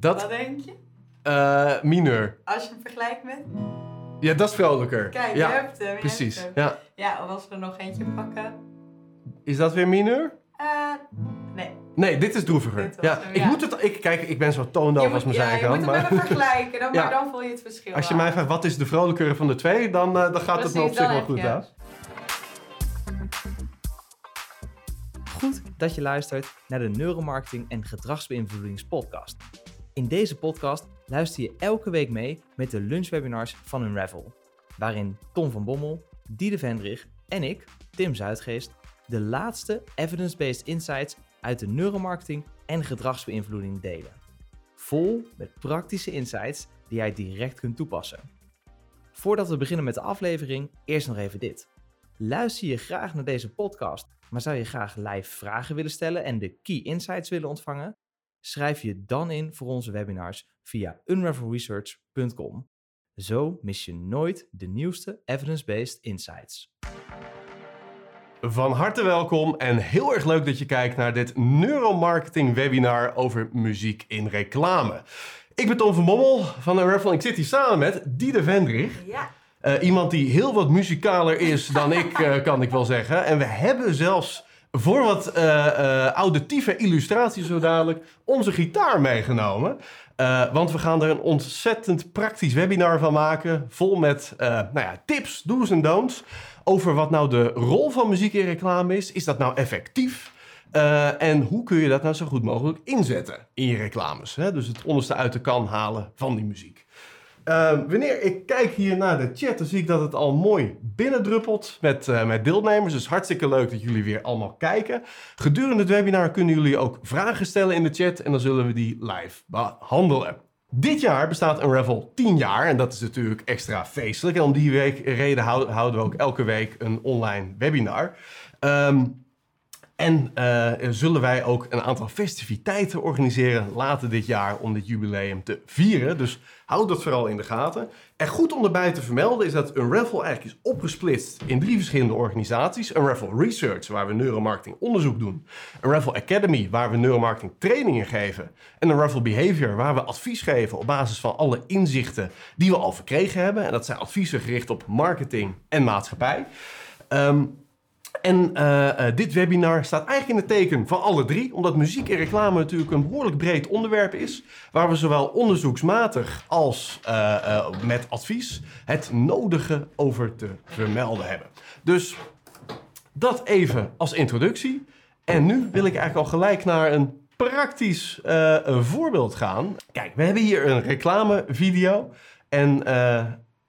Dat, Wat denk je? eh mineur. Als je hem vergelijkt met... Ja, dat is vrolijker. Kijk, ja, je hebt hem. je precies. hebt hem. Ja. Ja, of als we er nog eentje pakken. Is dat weer mineur? Eh, nee. Nee, dit is droeviger. Dit ja, hem, ik moet het, ik, kijk, ik ben zo toondoof als mijn ja, zijkant. Je moet hem maar even vergelijken, dan, Ja. maar dan voel je het verschil als je mij vraagt wat is de vrolijkere van de twee, dan, eh, dan gaat het me op zich wel goed aan. Goed dat je luistert naar de Neuromarketing en Gedragsbeïnvloedingspodcast. In deze podcast luister je elke week mee met de lunchwebinars van Unravel, waarin Tom van Bommel, Diede Vendrig en ik, Tim Zuidgeest, de laatste evidence-based insights uit de neuromarketing en gedragsbeïnvloeding delen. Vol met praktische insights die jij direct kunt toepassen. Voordat we beginnen met de aflevering, eerst nog even dit. Luister je graag naar deze podcast, maar zou je graag live vragen willen stellen en de key insights willen ontvangen? Schrijf je dan in voor onze webinars via unravelresearch.com. Zo mis je nooit de nieuwste evidence-based insights. Van harte welkom en heel erg leuk dat je kijkt naar dit neuromarketing webinar over muziek in reclame. Ik ben Tom van Bommel van Unravel en ik zit hier samen met Diede Vendrig. Ja. Eh, iemand die heel wat muzikaler is dan ik, eh, kan ik wel zeggen. En we hebben zelfs voor wat eh, auditieve illustraties zo dadelijk onze gitaar meegenomen. Eh, want we gaan er een ontzettend praktisch webinar van maken. Vol met nou ja, tips, do's en don'ts. Over wat nou de rol van muziek in reclame is. Is dat nou effectief? En hoe kun je dat nou zo goed mogelijk inzetten in je reclames? Hè? Dus het onderste uit de kan halen van die muziek. Uh, wanneer ik kijk hier naar de chat, dan zie ik dat het al mooi binnendruppelt met, uh, met deelnemers. Dus hartstikke leuk dat jullie weer allemaal kijken. Gedurende het webinar kunnen jullie ook vragen stellen in de chat en dan zullen we die live behandelen. Dit jaar bestaat Unravel 10 jaar en dat is natuurlijk extra feestelijk. En om die week, reden houden we ook elke week een online webinar. Um, en uh, zullen wij ook een aantal festiviteiten organiseren later dit jaar om dit jubileum te vieren. Dus houd dat vooral in de gaten. En goed om erbij te vermelden is dat Unravel eigenlijk is opgesplitst in drie verschillende organisaties. Unravel Research, waar we neuromarketing onderzoek doen. Unravel Academy, waar we neuromarketing trainingen geven. En Unravel Behavior, waar we advies geven op basis van alle inzichten die we al verkregen hebben. En dat zijn adviezen gericht op marketing en maatschappij. Um, en uh, uh, dit webinar staat eigenlijk in het teken van alle drie, omdat muziek en reclame natuurlijk een behoorlijk breed onderwerp is, waar we zowel onderzoeksmatig als uh, met advies het nodige over te vermelden hebben. Dus dat even als introductie. En nu wil ik eigenlijk al gelijk naar een praktisch voorbeeld gaan. Kijk, we hebben hier een reclamevideo en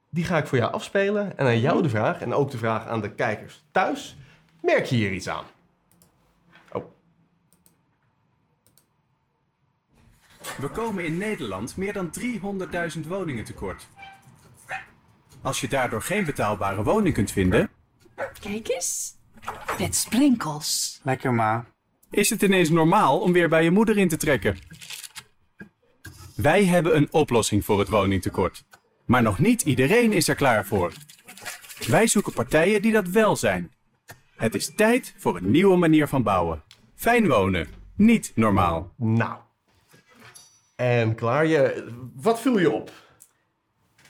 die ga ik voor jou afspelen. En aan jou de vraag, en ook de vraag aan de kijkers thuis. Merk je hier iets aan? Oh. We komen in Nederland meer dan 300.000 woningen tekort. Als je daardoor geen betaalbare woning kunt vinden, Kijk eens. Met sprinkels. lekker ma, is het ineens normaal om weer bij je moeder in te trekken. Wij hebben een oplossing voor het woningtekort. Maar nog niet iedereen is er klaar voor. Wij zoeken partijen die dat wel zijn. Het is tijd voor een nieuwe manier van bouwen. Fijn wonen, niet normaal. Nou. En klaar. Je, wat viel je op?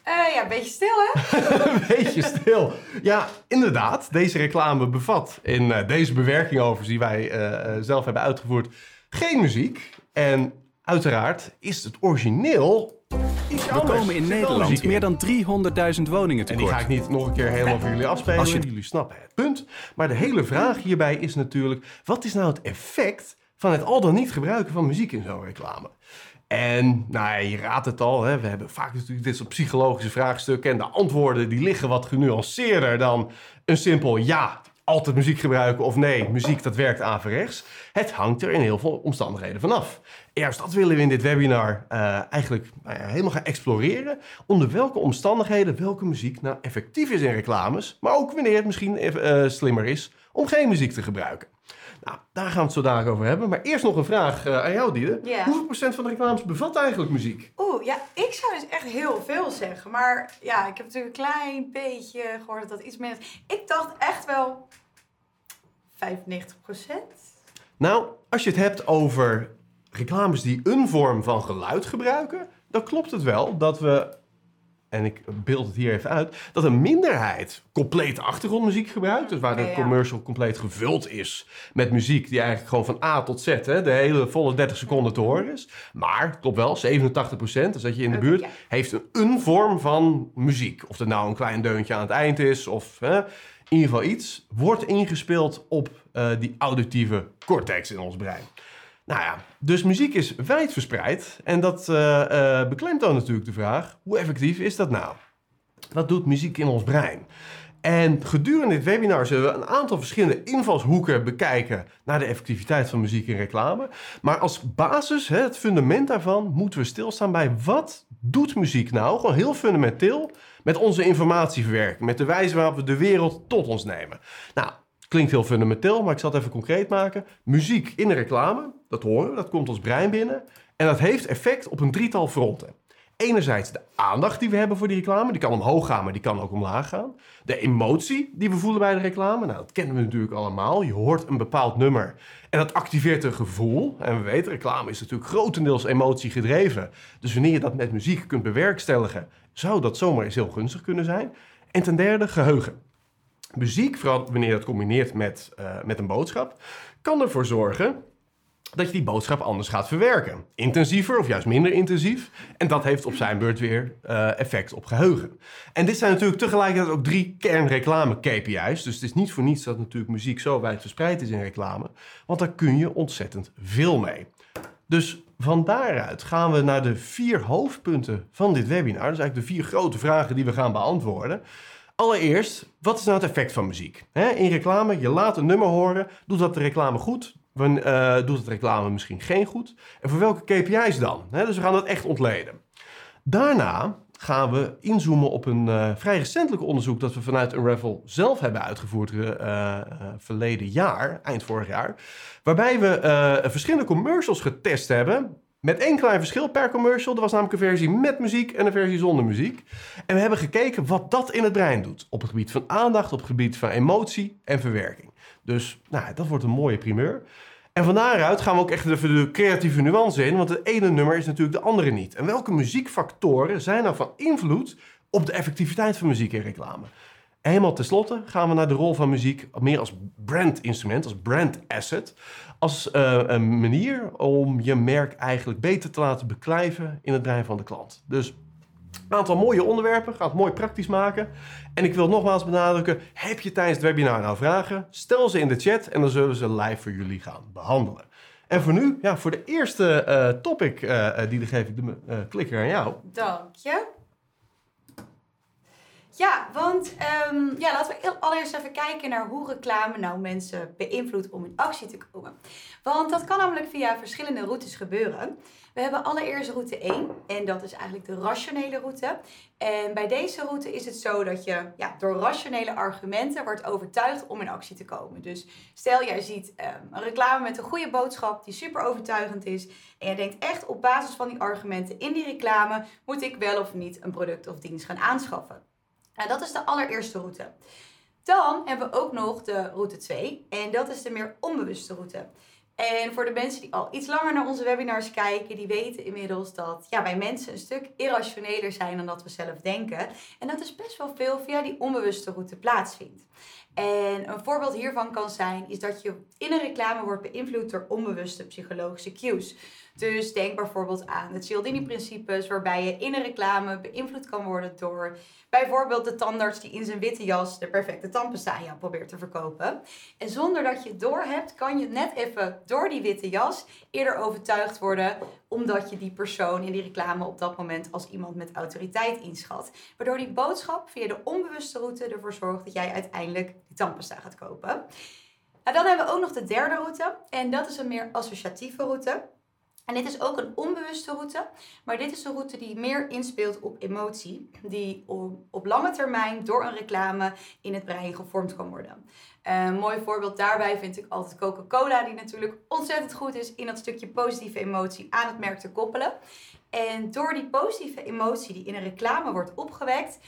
Uh, ja, een beetje stil hè? een beetje stil. Ja, inderdaad. Deze reclame bevat in uh, deze bewerking overigens die wij uh, zelf hebben uitgevoerd geen muziek. En uiteraard is het origineel we komen in Nederland meer dan 300.000 woningen tekort. En die ga ik niet nog een keer helemaal voor jullie afspelen. Als je... Jullie snappen het punt. Maar de hele vraag hierbij is natuurlijk... wat is nou het effect van het al dan niet gebruiken van muziek in zo'n reclame? En nou, je raadt het al, hè? we hebben vaak natuurlijk dit soort psychologische vraagstukken... en de antwoorden die liggen wat genuanceerder dan een simpel ja... Altijd muziek gebruiken of nee, muziek dat werkt averechts. Het hangt er in heel veel omstandigheden vanaf. Juist dat willen we in dit webinar uh, eigenlijk uh, helemaal gaan exploreren. Onder welke omstandigheden welke muziek nou effectief is in reclames. Maar ook wanneer het misschien uh, slimmer is om geen muziek te gebruiken. Nou, daar gaan we het zo dadelijk over hebben. Maar eerst nog een vraag uh, aan jou, Diede. Hoeveel procent van de reclames bevat eigenlijk muziek? Oeh, ja, ik zou dus echt heel veel zeggen. Maar ja, ik heb natuurlijk een klein beetje gehoord dat dat iets minder is. Ik dacht echt wel 95 procent. Nou, als je het hebt over reclames die een vorm van geluid gebruiken, dan klopt het wel dat we, en ik beeld het hier even uit, dat een minderheid complete achtergrondmuziek gebruikt. Dus waar de commercial compleet gevuld is met muziek die eigenlijk gewoon van A tot Z, hè, de hele volle 30 seconden te horen is. Maar, klopt wel, 87% dus dat je in de buurt heeft een, een vorm van muziek. Of het nou een klein deuntje aan het eind is, of hè, in ieder geval iets, wordt ingespeeld op eh, die auditieve cortex in ons brein. Nou ja, dus muziek is wijd verspreid. En dat eh, eh, beklemtoont natuurlijk de vraag: hoe effectief is dat nou? Wat doet muziek in ons brein? En gedurende dit webinar zullen we een aantal verschillende invalshoeken bekijken naar de effectiviteit van muziek in reclame. Maar als basis, het fundament daarvan, moeten we stilstaan bij wat doet muziek nou, gewoon heel fundamenteel, met onze informatieverwerking, met de wijze waarop we de wereld tot ons nemen. Nou, klinkt heel fundamenteel, maar ik zal het even concreet maken. Muziek in de reclame, dat horen we, dat komt ons brein binnen. En dat heeft effect op een drietal fronten. Enerzijds de aandacht die we hebben voor die reclame. Die kan omhoog gaan, maar die kan ook omlaag gaan. De emotie die we voelen bij de reclame. Nou, dat kennen we natuurlijk allemaal. Je hoort een bepaald nummer en dat activeert een gevoel. En we weten, reclame is natuurlijk grotendeels emotie gedreven. Dus wanneer je dat met muziek kunt bewerkstelligen, zou dat zomaar eens heel gunstig kunnen zijn. En ten derde, geheugen. Muziek, vooral wanneer je dat combineert met, eh, met een boodschap, kan ervoor zorgen dat je die boodschap anders gaat verwerken. Intensiever of juist minder intensief. En dat heeft op zijn beurt weer eh, effect op geheugen. En dit zijn natuurlijk tegelijkertijd ook drie kernreclame-KPI's. Dus het is niet voor niets dat natuurlijk muziek zo wijd verspreid is in reclame. Want daar kun je ontzettend veel mee. Dus van daaruit gaan we naar de vier hoofdpunten van dit webinar. Dus eigenlijk de vier grote vragen die we gaan beantwoorden. Allereerst, wat is nou het effect van muziek? In reclame, je laat een nummer horen. Doet dat de reclame goed? Eh, doet het reclame misschien geen goed? En voor welke KPI's dan? Dus we gaan dat echt ontleden. Daarna gaan we inzoomen op een eh, vrij recentelijk onderzoek dat we vanuit Unravel zelf hebben uitgevoerd eh, verleden jaar, eind vorig jaar. Waarbij we verschillende commercials getest hebben. Met één klein verschil per commercial. Er was namelijk een versie met muziek en een versie zonder muziek. En we hebben gekeken wat dat in het brein doet. Op het gebied van aandacht, op het gebied van emotie en verwerking. Dus nou, dat wordt een mooie primeur. En van daaruit gaan we ook echt de creatieve nuance in. Want het ene nummer is natuurlijk de andere niet. En welke muziekfactoren zijn nou van invloed op de effectiviteit van muziek in reclame? Helemaal tenslotte gaan we naar de rol van muziek meer als brandinstrument, als brand asset. Als eh, een manier om je merk eigenlijk beter te laten beklijven in het brein van de klant. Dus een aantal mooie onderwerpen, gaat mooi praktisch maken. En ik wil nogmaals benadrukken, heb je tijdens het webinar nou vragen? Stel ze in de chat en dan zullen we ze live voor jullie gaan behandelen. En voor nu, ja, voor de eerste eh, topic, eh, die geef ik de klikker aan jou. Dank je. Ja, want ehm, ja, laten we allereerst even kijken naar hoe reclame nou mensen beïnvloedt om in actie te komen. Want dat kan namelijk via verschillende routes gebeuren. We hebben allereerst route 1 en dat is eigenlijk de rationele route. En bij deze route is het zo dat je ja, door rationele argumenten wordt overtuigd om in actie te komen. Dus stel jij ziet ehm, een reclame met een goede boodschap die super overtuigend is. En jij denkt echt op basis van die argumenten in die reclame moet ik wel of niet een product of dienst gaan aanschaffen. Nou, dat is de allereerste route. Dan hebben we ook nog de route 2 en dat is de meer onbewuste route. En voor de mensen die al iets langer naar onze webinars kijken, die weten inmiddels dat ja, wij mensen een stuk irrationeler zijn dan dat we zelf denken. En dat is best wel veel via die onbewuste route plaatsvindt. En een voorbeeld hiervan kan zijn, is dat je in een reclame wordt beïnvloed door onbewuste psychologische cues. Dus denk bijvoorbeeld aan de Cialdini-principes, waarbij je in een reclame beïnvloed kan worden door bijvoorbeeld de tandarts die in zijn witte jas de perfecte tandpasta probeert te verkopen. En zonder dat je het doorhebt, kan je net even door die witte jas eerder overtuigd worden, omdat je die persoon in die reclame op dat moment als iemand met autoriteit inschat. Waardoor die boodschap via de onbewuste route ervoor zorgt dat jij uiteindelijk die tandpasta gaat kopen. Nou, dan hebben we ook nog de derde route en dat is een meer associatieve route. En dit is ook een onbewuste route, maar dit is een route die meer inspeelt op emotie, die op, op lange termijn door een reclame in het brein gevormd kan worden. Een mooi voorbeeld daarbij vind ik altijd Coca-Cola, die natuurlijk ontzettend goed is in dat stukje positieve emotie aan het merk te koppelen. En door die positieve emotie die in een reclame wordt opgewekt,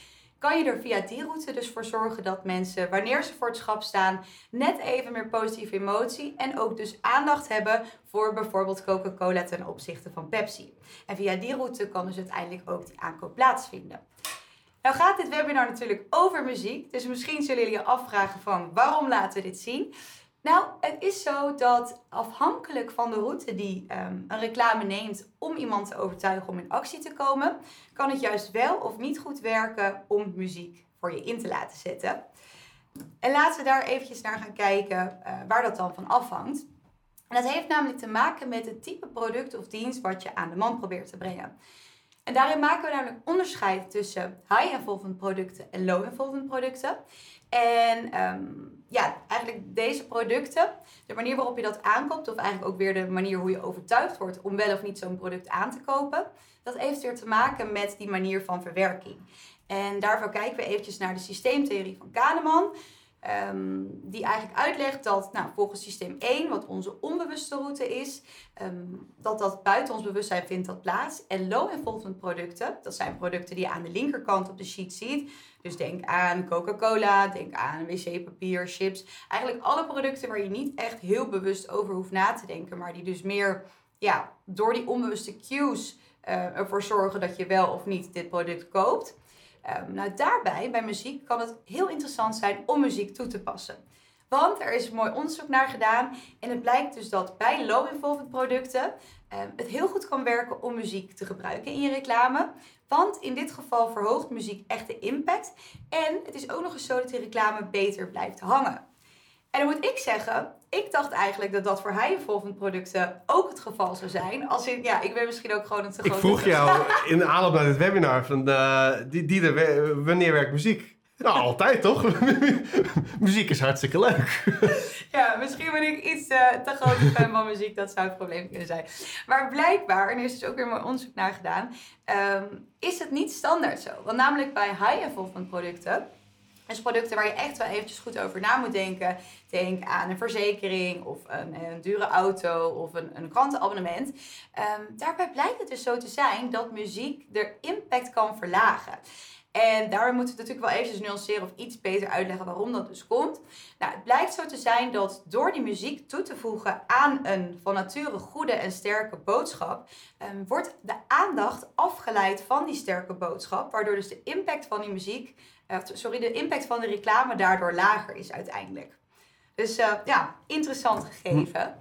kan je er via die route dus voor zorgen dat mensen, wanneer ze voor het schap staan, net even meer positieve emotie en ook dus aandacht hebben voor bijvoorbeeld Coca-Cola ten opzichte van Pepsi. En via die route kan dus uiteindelijk ook die aankoop plaatsvinden. Nou gaat dit webinar natuurlijk over muziek, dus misschien zullen jullie je afvragen van waarom laten we dit zien? Nou, het is zo dat afhankelijk van de route die ehm, een reclame neemt om iemand te overtuigen om in actie te komen, kan het juist wel of niet goed werken om muziek voor je in te laten zetten. En laten we daar eventjes naar gaan kijken eh, waar dat dan van afhangt. En dat heeft namelijk te maken met het type product of dienst wat je aan de man probeert te brengen. En daarin maken we namelijk onderscheid tussen high-involvement producten en low-involvement producten. En ehm, ja, eigenlijk deze producten, de manier waarop je dat aankoopt, of eigenlijk ook weer de manier hoe je overtuigd wordt om wel of niet zo'n product aan te kopen, dat heeft weer te maken met die manier van verwerking. En daarvoor kijken we eventjes naar de systeemtheorie van Kahneman. Um, die eigenlijk uitlegt dat nou, volgens systeem 1, wat onze onbewuste route is, um, dat dat buiten ons bewustzijn vindt dat plaats. En low involvement producten, dat zijn producten die je aan de linkerkant op de sheet ziet. Dus denk aan Coca-Cola, denk aan wc-papier, chips. Eigenlijk alle producten waar je niet echt heel bewust over hoeft na te denken, maar die dus meer ja, door die onbewuste cues uh, ervoor zorgen dat je wel of niet dit product koopt. Um, nou, daarbij, bij muziek, kan het heel interessant zijn om muziek toe te passen. Want er is mooi onderzoek naar gedaan en het blijkt dus dat bij low-involvement producten um, het heel goed kan werken om muziek te gebruiken in je reclame. Want in dit geval verhoogt muziek echt de impact en het is ook nog eens zo dat die reclame beter blijft hangen. En dan moet ik zeggen, ik dacht eigenlijk dat dat voor high-involvement producten ook het geval zou zijn. Als in, ja, ik ben misschien ook gewoon een te Ik vroeg jou in de aanloop naar dit webinar van uh, die, die de, wanneer werkt muziek? Nou, altijd toch? muziek is hartstikke leuk. ja, misschien ben ik iets uh, te grote fan van muziek. Dat zou het probleem kunnen zijn. Maar blijkbaar, en er is dus ook weer mooi onderzoek naar gedaan, um, is het niet standaard zo. Want namelijk bij high-involvement producten dus producten waar je echt wel eventjes goed over na moet denken. Denk aan een verzekering of een, een dure auto of een, een krantenabonnement. Um, daarbij blijkt het dus zo te zijn dat muziek de impact kan verlagen. En daar moeten we natuurlijk wel eventjes nuanceren of iets beter uitleggen waarom dat dus komt. Nou, het blijkt zo te zijn dat door die muziek toe te voegen aan een van nature goede en sterke boodschap, um, wordt de aandacht afgeleid van die sterke boodschap, waardoor dus de impact van die muziek sorry, de impact van de reclame daardoor lager is uiteindelijk. Dus uh, ja, interessant gegeven.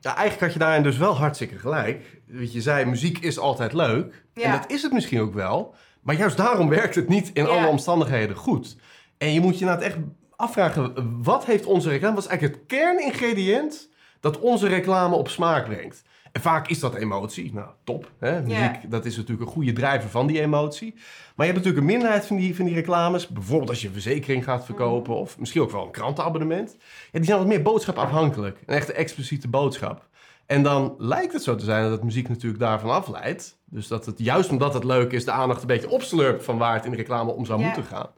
Ja, eigenlijk had je daarin dus wel hartstikke gelijk. Want je zei, muziek is altijd leuk. Ja. En dat is het misschien ook wel. Maar juist daarom werkt het niet in ja. alle omstandigheden goed. En je moet je nou echt afvragen, wat heeft onze reclame? Wat is eigenlijk het kerningrediënt dat onze reclame op smaak brengt? En vaak is dat emotie. Nou, top. Hè? Muziek, yeah. dat is natuurlijk een goede drijver van die emotie. Maar je hebt natuurlijk een minderheid van die, van die reclames. Bijvoorbeeld als je een verzekering gaat verkopen. Mm. Of misschien ook wel een krantenabonnement. Ja, die zijn wat meer boodschapafhankelijk. Een echte expliciete boodschap. En dan lijkt het zo te zijn dat muziek natuurlijk daarvan afleidt. Dus dat het juist omdat het leuk is, de aandacht een beetje opslurpt van waar het in de reclame om zou yeah. moeten gaan.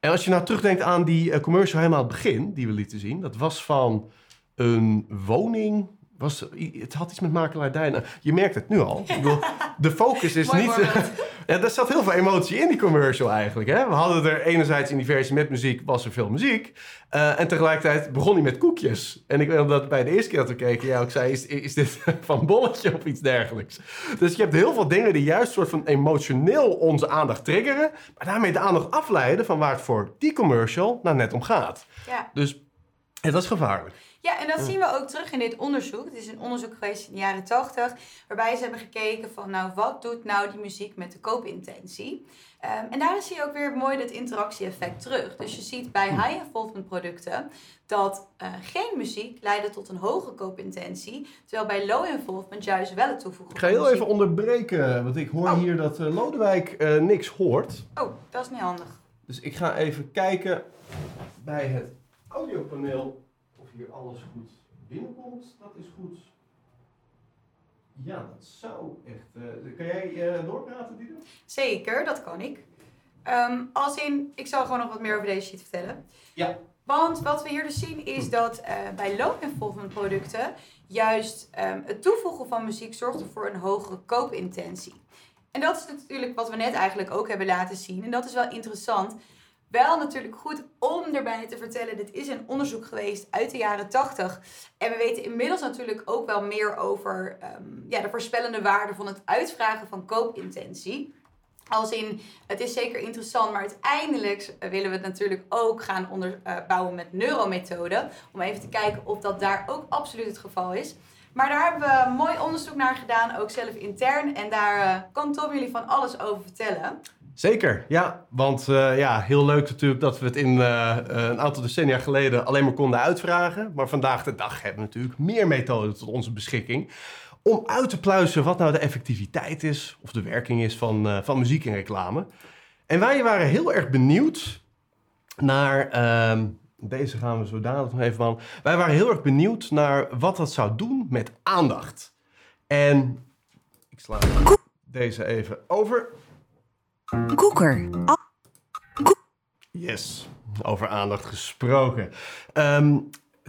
En als je nou terugdenkt aan die uh, commercial helemaal aan het begin, die we lieten zien. Dat was van een woning was, het had iets met makelaardij. Je merkt het nu al. Bedoel, de focus is niet... ja, er zat heel veel emotie in die commercial eigenlijk. Hè? We hadden er enerzijds in die versie met muziek, was er veel muziek. Uh, en tegelijkertijd begon hij met koekjes. En ik weet dat bij de eerste keer dat we keken, ja, ik zei, is, is dit van bolletje of iets dergelijks? Dus je hebt heel veel dingen die juist soort van emotioneel onze aandacht triggeren. Maar daarmee de aandacht afleiden van waar het voor die commercial nou net om gaat. Ja. Dus dat is gevaarlijk. Ja, en dat zien we ook terug in dit onderzoek. Het is een onderzoek geweest in de jaren 80, waarbij ze hebben gekeken van, nou, wat doet nou die muziek met de koopintentie? Um, en daar zie je ook weer mooi dat interactie-effect terug. Dus je ziet bij high-involvement producten dat uh, geen muziek leidde tot een hoge koopintentie, terwijl bij low-involvement juist wel het toevoegen Ik ga heel even onderbreken, want ik hoor oh. hier dat uh, Lodewijk uh, niks hoort. Oh, dat is niet handig. Dus ik ga even kijken bij het audiopaneel hier alles goed binnenkomt, dat is goed. Ja, dat zou echt. Uh, kan jij uh, doorpraten, Dieder? Zeker, dat kan ik. Um, als in, ik zal gewoon nog wat meer over deze sheet vertellen. Ja. Want wat we hier dus zien is dat uh, bij low involvement producten juist um, het toevoegen van muziek zorgt voor een hogere koopintentie. En dat is natuurlijk wat we net eigenlijk ook hebben laten zien. En dat is wel interessant. Wel natuurlijk goed om erbij te vertellen, dit is een onderzoek geweest uit de jaren 80. En we weten inmiddels natuurlijk ook wel meer over ehm, ja, de voorspellende waarde van het uitvragen van koopintentie. Als in, het is zeker interessant, maar uiteindelijk willen we het natuurlijk ook gaan onderbouwen met neuromethoden. Om even te kijken of dat daar ook absoluut het geval is. Maar daar hebben we mooi onderzoek naar gedaan, ook zelf intern. En daar eh, kan Tom jullie van alles over vertellen. Zeker, ja. Want eh, ja, heel leuk natuurlijk dat we het in eh, een aantal decennia geleden alleen maar konden uitvragen. Maar vandaag de dag hebben we natuurlijk meer methoden tot onze beschikking. Om uit te pluizen wat nou de effectiviteit is of de werking is van, van muziek en reclame. En wij waren heel erg benieuwd naar. Ehm, deze gaan we zo dadelijk nog even van. Wij waren heel erg benieuwd naar wat dat zou doen met aandacht. En ik sla deze even over. Koeker. Yes, over aandacht gesproken. Ehm,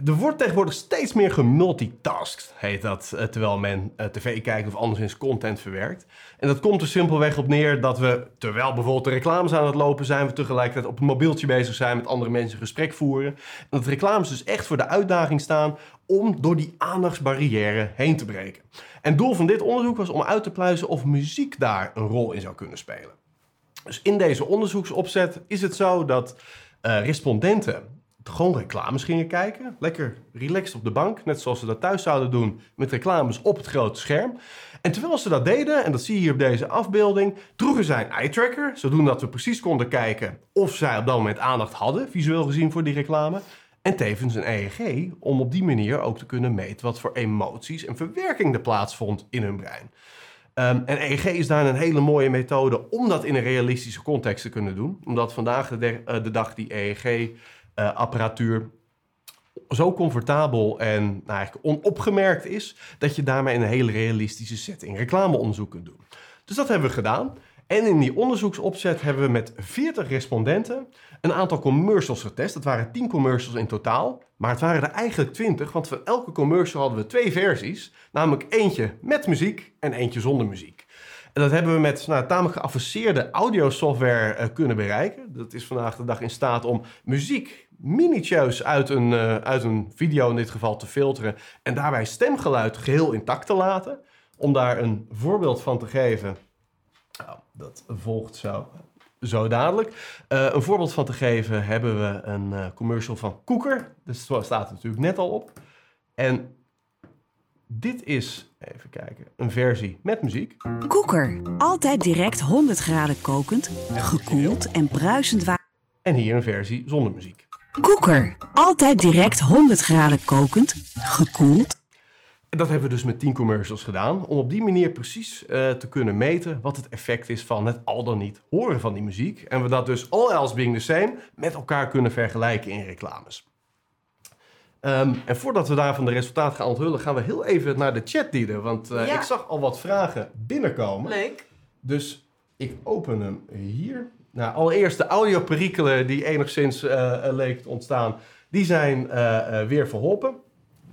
er wordt tegenwoordig steeds meer gemultitasked, heet dat, eh, terwijl men uh, tv kijkt of anderszins content verwerkt. En dat komt er simpelweg op neer dat we, terwijl bijvoorbeeld de reclames aan het lopen zijn, we tegelijkertijd op het mobieltje bezig zijn met andere mensen gesprek voeren. En dat reclames dus echt voor de uitdaging staan om door die aandachtsbarrière heen te breken. En het doel van dit onderzoek was om uit te pluizen of muziek daar een rol in zou kunnen spelen. Dus in deze onderzoeksopzet is het zo dat uh, respondenten gewoon reclames gingen kijken. Lekker relaxed op de bank, net zoals ze dat thuis zouden doen met reclames op het grote scherm. En terwijl ze dat deden, en dat zie je hier op deze afbeelding, droegen zij een eye tracker, zodat we precies konden kijken of zij op dat moment aandacht hadden, visueel gezien, voor die reclame. En tevens een EEG, om op die manier ook te kunnen meten wat voor emoties en verwerking er plaatsvond in hun brein. Um, en EEG is daar een hele mooie methode om dat in een realistische context te kunnen doen. Omdat vandaag de, de dag die EEG-apparatuur zo comfortabel en nou, eigenlijk onopgemerkt is, dat je daarmee in een hele realistische setting reclameonderzoek kunt doen. Dus dat hebben we gedaan. En in die onderzoeksopzet hebben we met 40 respondenten een aantal commercials getest. Dat waren 10 commercials in totaal. Maar het waren er eigenlijk 20, want van elke commercial hadden we twee versies. Namelijk eentje met muziek en eentje zonder muziek. En dat hebben we met nou, tamelijk geavanceerde audiosoftware uh, kunnen bereiken. Dat is vandaag de dag in staat om muziek minutieus uit een, uh, uit een video in dit geval te filteren. En daarbij stemgeluid geheel intact te laten. Om daar een voorbeeld van te geven. Dat volgt zo zo dadelijk. Uh, een voorbeeld van te geven hebben we een uh, commercial van Koeker. Dus staat er natuurlijk net al op. En dit is, even kijken, een versie met muziek. Koeker, altijd direct 100 graden kokend, gekoeld en bruisend water. En hier een versie zonder muziek. Koeker, altijd direct 100 graden kokend, gekoeld dat hebben we dus met 10 commercials gedaan. Om op die manier precies uh, te kunnen meten wat het effect is van het al dan niet horen van die muziek. En we dat dus all else being the same met elkaar kunnen vergelijken in reclames. Um, en voordat we daarvan de resultaten gaan onthullen, gaan we heel even naar de chat dienen. Want uh, ja. ik zag al wat vragen binnenkomen. Leuk. Dus ik open hem hier. Nou, allereerst de audioperikelen die enigszins uh, leek te ontstaan, die zijn weer verholpen.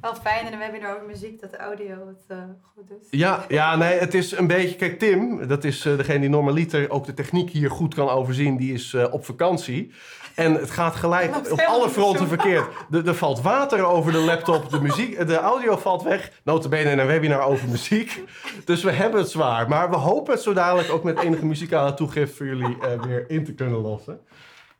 Wel fijn en we hebben over muziek dat de audio het uh, goed doet. Ja, ja, nee, het is een beetje... Kijk, Tim, dat is uh, degene die normaliter ook de techniek hier goed kan overzien, die is uh, op vakantie. En het gaat gelijk op alle fronten verkeerd. Er, er valt water over de laptop, de, muziek, de audio valt weg. Notabene in een webinar over muziek. Dus we hebben het zwaar. Maar we hopen het zo dadelijk ook met enige muzikale toegift voor jullie weer in te kunnen lossen.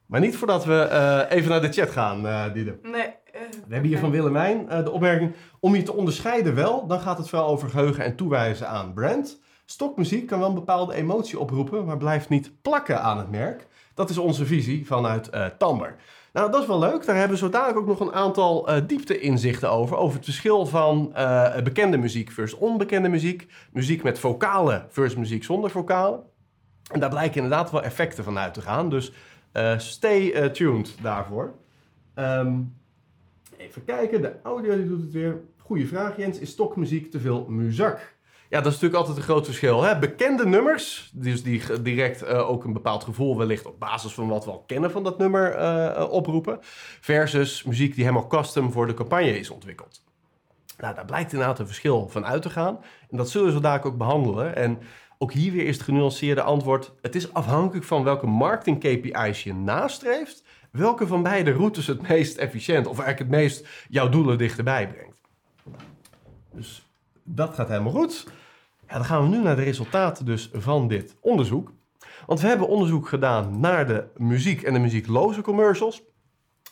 Maar niet voordat we even naar de chat gaan, Diede. Nee. We hebben hier van Willemijn uh, de opmerking... om je te onderscheiden wel, dan gaat het vooral over geheugen en toewijzen aan brand. Stokmuziek kan wel een bepaalde emotie oproepen... maar blijft niet plakken aan het merk. Dat is onze visie vanuit uh, Tamber. Nou, dat is wel leuk. Daar hebben we zo dadelijk ook nog een aantal uh, diepte-inzichten over. Over het verschil van uh, bekende muziek versus onbekende muziek. Muziek met vocalen versus muziek zonder vocalen. En daar blijken inderdaad wel effecten van uit te gaan. Dus stay tuned daarvoor. Um, Even kijken, de audio die doet het weer. Goeie vraag Jens, is stokmuziek te veel muzak? Ja, dat is natuurlijk altijd een groot verschil. Hè? Bekende nummers, dus die direct uh, ook een bepaald gevoel wellicht op basis van wat we al kennen van dat nummer uh, oproepen. Versus muziek die helemaal custom voor de campagne is ontwikkeld. Nou, daar blijkt inderdaad een verschil van uit te gaan. En dat zullen we vandaag ook behandelen. En Ook hier weer is het genuanceerde antwoord. Het is afhankelijk van welke marketing KPI's je nastreeft. Welke van beide routes het meest efficiënt of eigenlijk het meest jouw doelen dichterbij brengt. Dus dat gaat helemaal goed. Dan gaan we nu naar de resultaten dus van dit onderzoek. Want we hebben onderzoek gedaan naar de muziek en de muziekloze commercials.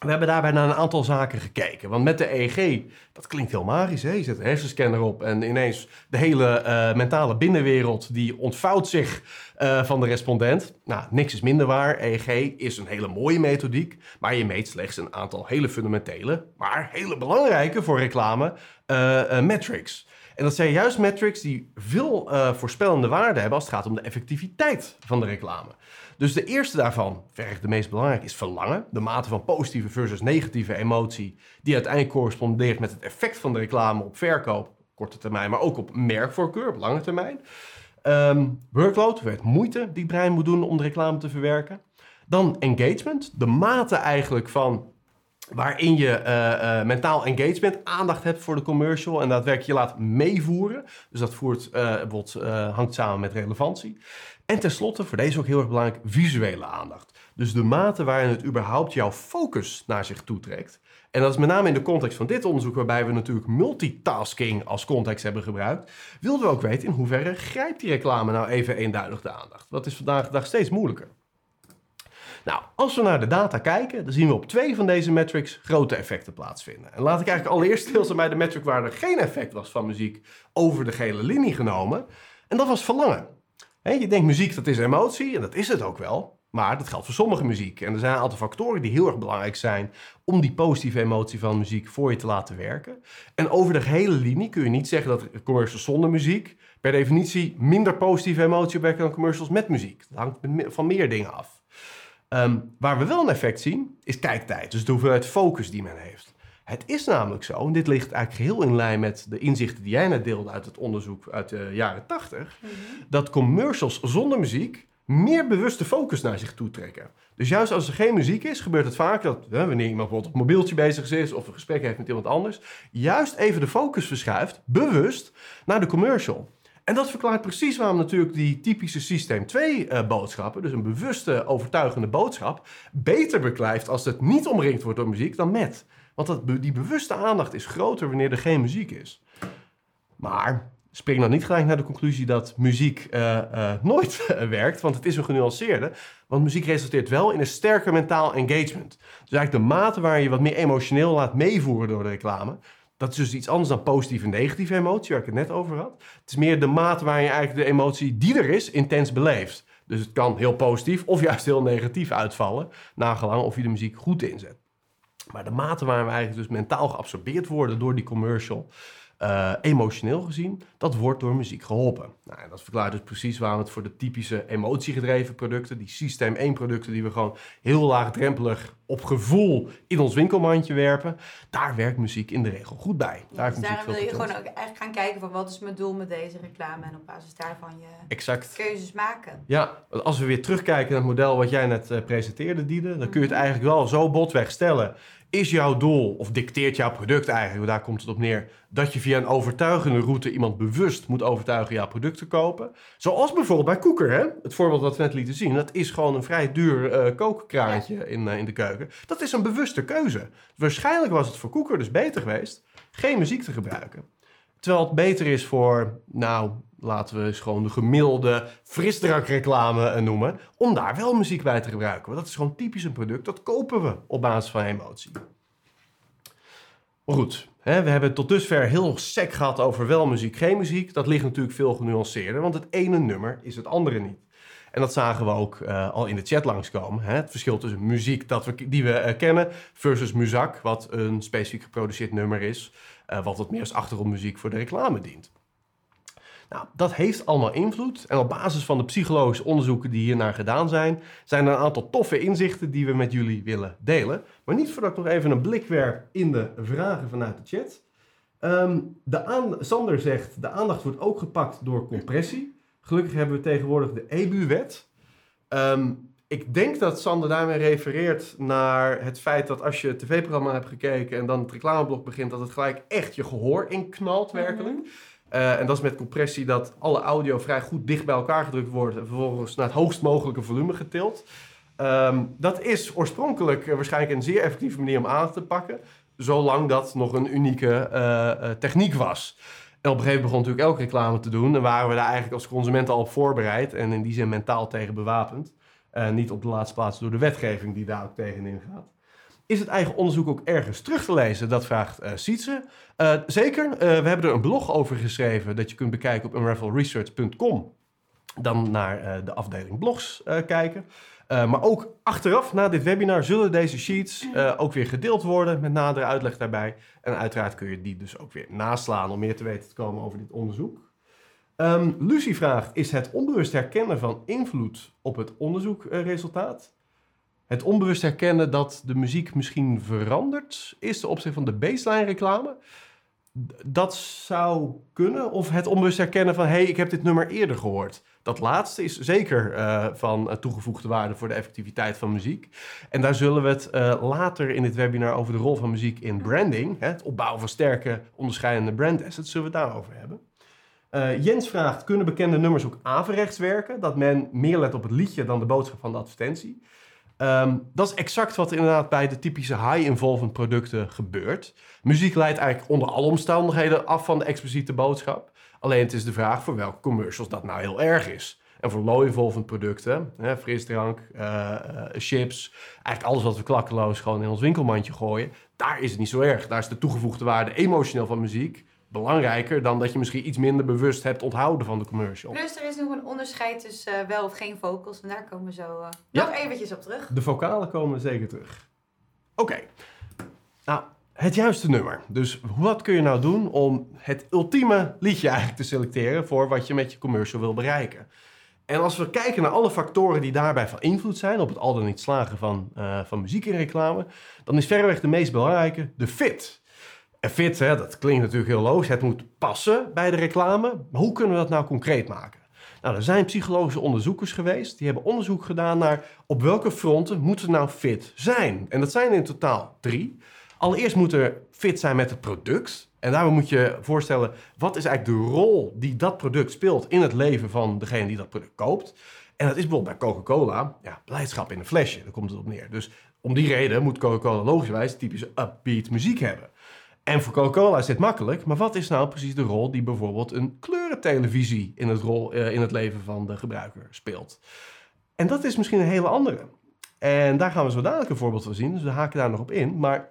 We hebben daarbij naar een aantal zaken gekeken. Want met de EEG, dat klinkt heel magisch. Hè? Je zet een hersenscanner op en ineens de hele eh, mentale binnenwereld... die ontvouwt zich uh, van de respondent. Nou, niks is minder waar. EEG is een hele mooie methodiek. Maar je meet slechts een aantal hele fundamentele... maar hele belangrijke voor reclame uh, metrics. En dat zijn juist metrics die veel voorspellende waarde hebben... als het gaat om de effectiviteit van de reclame. Dus de eerste daarvan, verreweg de meest belangrijke, is verlangen. De mate van positieve versus negatieve emotie, die uiteindelijk correspondeert met het effect van de reclame op verkoop, korte termijn, maar ook op merkvoorkeur op lange termijn. Um, workload, het moeite die het brein moet doen om de reclame te verwerken. Dan engagement, de mate eigenlijk van waarin je uh, uh, mentaal engagement, aandacht hebt voor de commercial en daadwerkelijk je laat meevoeren. Dus dat voert, uh, hangt samen met relevantie. En tenslotte, voor deze ook heel erg belangrijk, visuele aandacht. Dus de mate waarin het überhaupt jouw focus naar zich toe trekt. En dat is met name in de context van dit onderzoek, waarbij we natuurlijk multitasking als context hebben gebruikt, wilden we ook weten in hoeverre grijpt die reclame nou even eenduidig de aandacht. Dat is vandaag de dag steeds moeilijker. Nou, als we naar de data kijken, dan zien we op twee van deze metrics grote effecten plaatsvinden. En laat ik eigenlijk allereerst stilstaan bij de metric waar er geen effect was van muziek over de gele linie genomen. En dat was verlangen je denkt muziek, dat is emotie, en dat is het ook wel. Maar dat geldt voor sommige muziek. En er zijn een aantal factoren die heel erg belangrijk zijn om die positieve emotie van muziek voor je te laten werken. En over de hele linie kun je niet zeggen dat commercials zonder muziek per definitie minder positieve emotie opwekken dan commercials met muziek. Dat hangt van meer dingen af. Ehm, waar we wel een effect zien, is kijktijd. Dus de hoeveelheid focus die men heeft. Het is namelijk zo, en dit ligt eigenlijk geheel in lijn met de inzichten die jij net deelde uit het onderzoek uit de jaren 80, mhm. dat commercials zonder muziek meer bewuste focus naar zich toe trekken. Dus juist als er geen muziek is, gebeurt het vaak dat hè, wanneer iemand bijvoorbeeld op mobieltje bezig is of een gesprek heeft met iemand anders, juist even de focus verschuift, bewust, naar de commercial. En dat verklaart precies waarom natuurlijk die typische systeem 2 uh, boodschappen, dus een bewuste, overtuigende boodschap, beter beklijft als het niet omringd wordt door muziek dan met. Want dat, die bewuste aandacht is groter wanneer er geen muziek is. Maar spring dan niet gelijk naar de conclusie dat muziek uh, uh, nooit werkt, want het is een genuanceerde. Want muziek resulteert wel in een sterker mentaal engagement. Dus eigenlijk de mate waar je wat meer emotioneel laat meevoeren door de reclame, dat is dus iets anders dan positieve en negatieve emotie, waar ik het net over had. Het is meer de mate waar je eigenlijk de emotie die er is, intens beleeft. Dus het kan heel positief of juist heel negatief uitvallen, nagelang of je de muziek goed inzet. Maar de mate waarin we eigenlijk dus mentaal geabsorbeerd worden door die commercial, uh, emotioneel gezien, dat wordt door muziek geholpen. Nou, en dat verklaart dus precies waarom het voor de typische emotiegedreven producten, die systeem 1 producten die we gewoon heel laagdrempelig op gevoel in ons winkelmandje werpen, daar werkt muziek in de regel goed bij. Daar dus daarom wil je gewoon ook eigenlijk gaan kijken van wat is mijn doel met deze reclame en op basis daarvan je exact. keuzes maken. Ja, als we weer terugkijken naar het model wat jij net uh, presenteerde, Diede, dan kun je het eigenlijk wel zo botweg stellen is jouw doel, of dicteert jouw product eigenlijk, daar komt het op neer, dat je via een overtuigende route iemand bewust moet overtuigen jouw product te kopen? Zoals bijvoorbeeld bij Koeker, hè? het voorbeeld dat we net lieten zien. Dat is gewoon een vrij duur uh, kookkraantje in, uh, in de keuken. Dat is een bewuste keuze. Waarschijnlijk was het voor Koeker dus beter geweest geen muziek te gebruiken. Terwijl het beter is voor, nou, laten we eens gewoon de gemiddelde frisdrankreclame eh, noemen, om daar wel muziek bij te gebruiken. Want dat is gewoon typisch een product, dat kopen we op basis van emotie. Maar goed, hè, we hebben tot dusver heel sec gehad over wel muziek, geen muziek. Dat ligt natuurlijk veel genuanceerder, want het ene nummer is het andere niet. En dat zagen we ook uh, al in de chat langskomen. Hè? Het verschil tussen muziek dat we, die we uh, kennen versus muzak, wat een specifiek geproduceerd nummer is, uh, wat wat meer als achtergrondmuziek voor de reclame dient. Nou, dat heeft allemaal invloed. En op basis van de psychologische onderzoeken die hiernaar gedaan zijn, zijn er een aantal toffe inzichten die we met jullie willen delen. Maar niet voordat ik nog even een blik werp in de vragen vanuit de chat. Um, de Sander zegt, de aandacht wordt ook gepakt door compressie. Gelukkig hebben we tegenwoordig de EBU-wet. Um, ik denk dat Sander daarmee refereert naar het feit dat als je het tv-programma hebt gekeken en dan het reclameblok begint, dat het gelijk echt je gehoor inknalt werkelijk. Mhm. Eh, en dat is met compressie dat alle audio vrij goed dicht bij elkaar gedrukt wordt en vervolgens naar het hoogst mogelijke volume getild. Ehm, dat is oorspronkelijk eh, waarschijnlijk een zeer effectieve manier om aan te pakken, zolang dat nog een unieke eh, techniek was. En op een gegeven moment begon natuurlijk elke reclame te doen en waren we daar eigenlijk als consumenten al op voorbereid en in die zin mentaal tegen bewapend. Eh, niet op de laatste plaats door de wetgeving die daar ook tegenin gaat. Is het eigen onderzoek ook ergens terug te lezen? Dat vraagt eh Sietse. Eh, zeker. We hebben er een blog over geschreven dat je kunt bekijken op unravelresearch.com. Dan naar de afdeling blogs kijken. Maar ook achteraf, na dit webinar, zullen deze sheets ook weer gedeeld worden met nadere uitleg daarbij. En uiteraard kun je die dus ook weer naslaan om meer te weten te komen over dit onderzoek. Ehm Lucie vraagt, is het onbewust herkennen van invloed op het onderzoekresultaat? Het onbewust herkennen dat de muziek misschien veranderd is ten opzichte van de baseline reclame? Dat zou kunnen. Of het onbewust herkennen van, hé, hey, ik heb dit nummer eerder gehoord. Dat laatste is zeker eh, van toegevoegde waarde voor de effectiviteit van muziek. En daar zullen we het eh, later in dit webinar over de rol van muziek in branding, hè, het opbouwen van sterke onderscheidende brand assets, zullen we het daarover hebben. Eh, Jens vraagt, kunnen bekende nummers ook averechts werken? Dat men meer let op het liedje dan de boodschap van de advertentie. Ehm, dat is exact wat inderdaad bij de typische high-involvement producten gebeurt. Muziek leidt eigenlijk onder alle omstandigheden af van de expliciete boodschap. Alleen het is de vraag voor welke commercials dat nou heel erg is. En voor low-involvement producten, hè, frisdrank, eh, eh, chips, eigenlijk alles wat we klakkeloos gewoon in ons winkelmandje gooien, daar is het niet zo erg. Daar is de toegevoegde waarde emotioneel van muziek belangrijker dan dat je misschien iets minder bewust hebt onthouden van de commercial. Plus er is nog een onderscheid tussen eh, wel of geen vocals. En daar komen we zo eh, Ja. nog eventjes op terug. De vocalen komen zeker terug. Oké. Nou, het juiste nummer. Dus wat kun je nou doen om het ultieme liedje eigenlijk te selecteren voor wat je met je commercial wil bereiken? En als we kijken naar alle factoren die daarbij van invloed zijn op het al dan niet slagen van, eh, van muziek in reclame, dan is verreweg de meest belangrijke de fit. En fit, hè, dat klinkt natuurlijk heel logisch. Het moet passen bij de reclame. Maar hoe kunnen we dat nou concreet maken? Nou, er zijn psychologische onderzoekers geweest. Die hebben onderzoek gedaan naar op welke fronten moeten we nou fit zijn. En dat zijn in totaal drie. Allereerst moet er fit zijn met het product. En daarbij moet je voorstellen, wat is eigenlijk de rol die dat product speelt in het leven van degene die dat product koopt. En dat is bijvoorbeeld bij Coca-Cola, ja, blijdschap in een flesje, daar komt het op neer. Dus om die reden moet Coca-Cola logischerwijs typische upbeat muziek hebben. En voor Coca-Cola is dit makkelijk, maar wat is nou precies de rol die bijvoorbeeld een kleurentelevisie in het, rol, eh, in het leven van de gebruiker speelt? En dat is misschien een hele andere. En daar gaan we zo dadelijk een voorbeeld van zien, dus we haken daar nog op in. Maar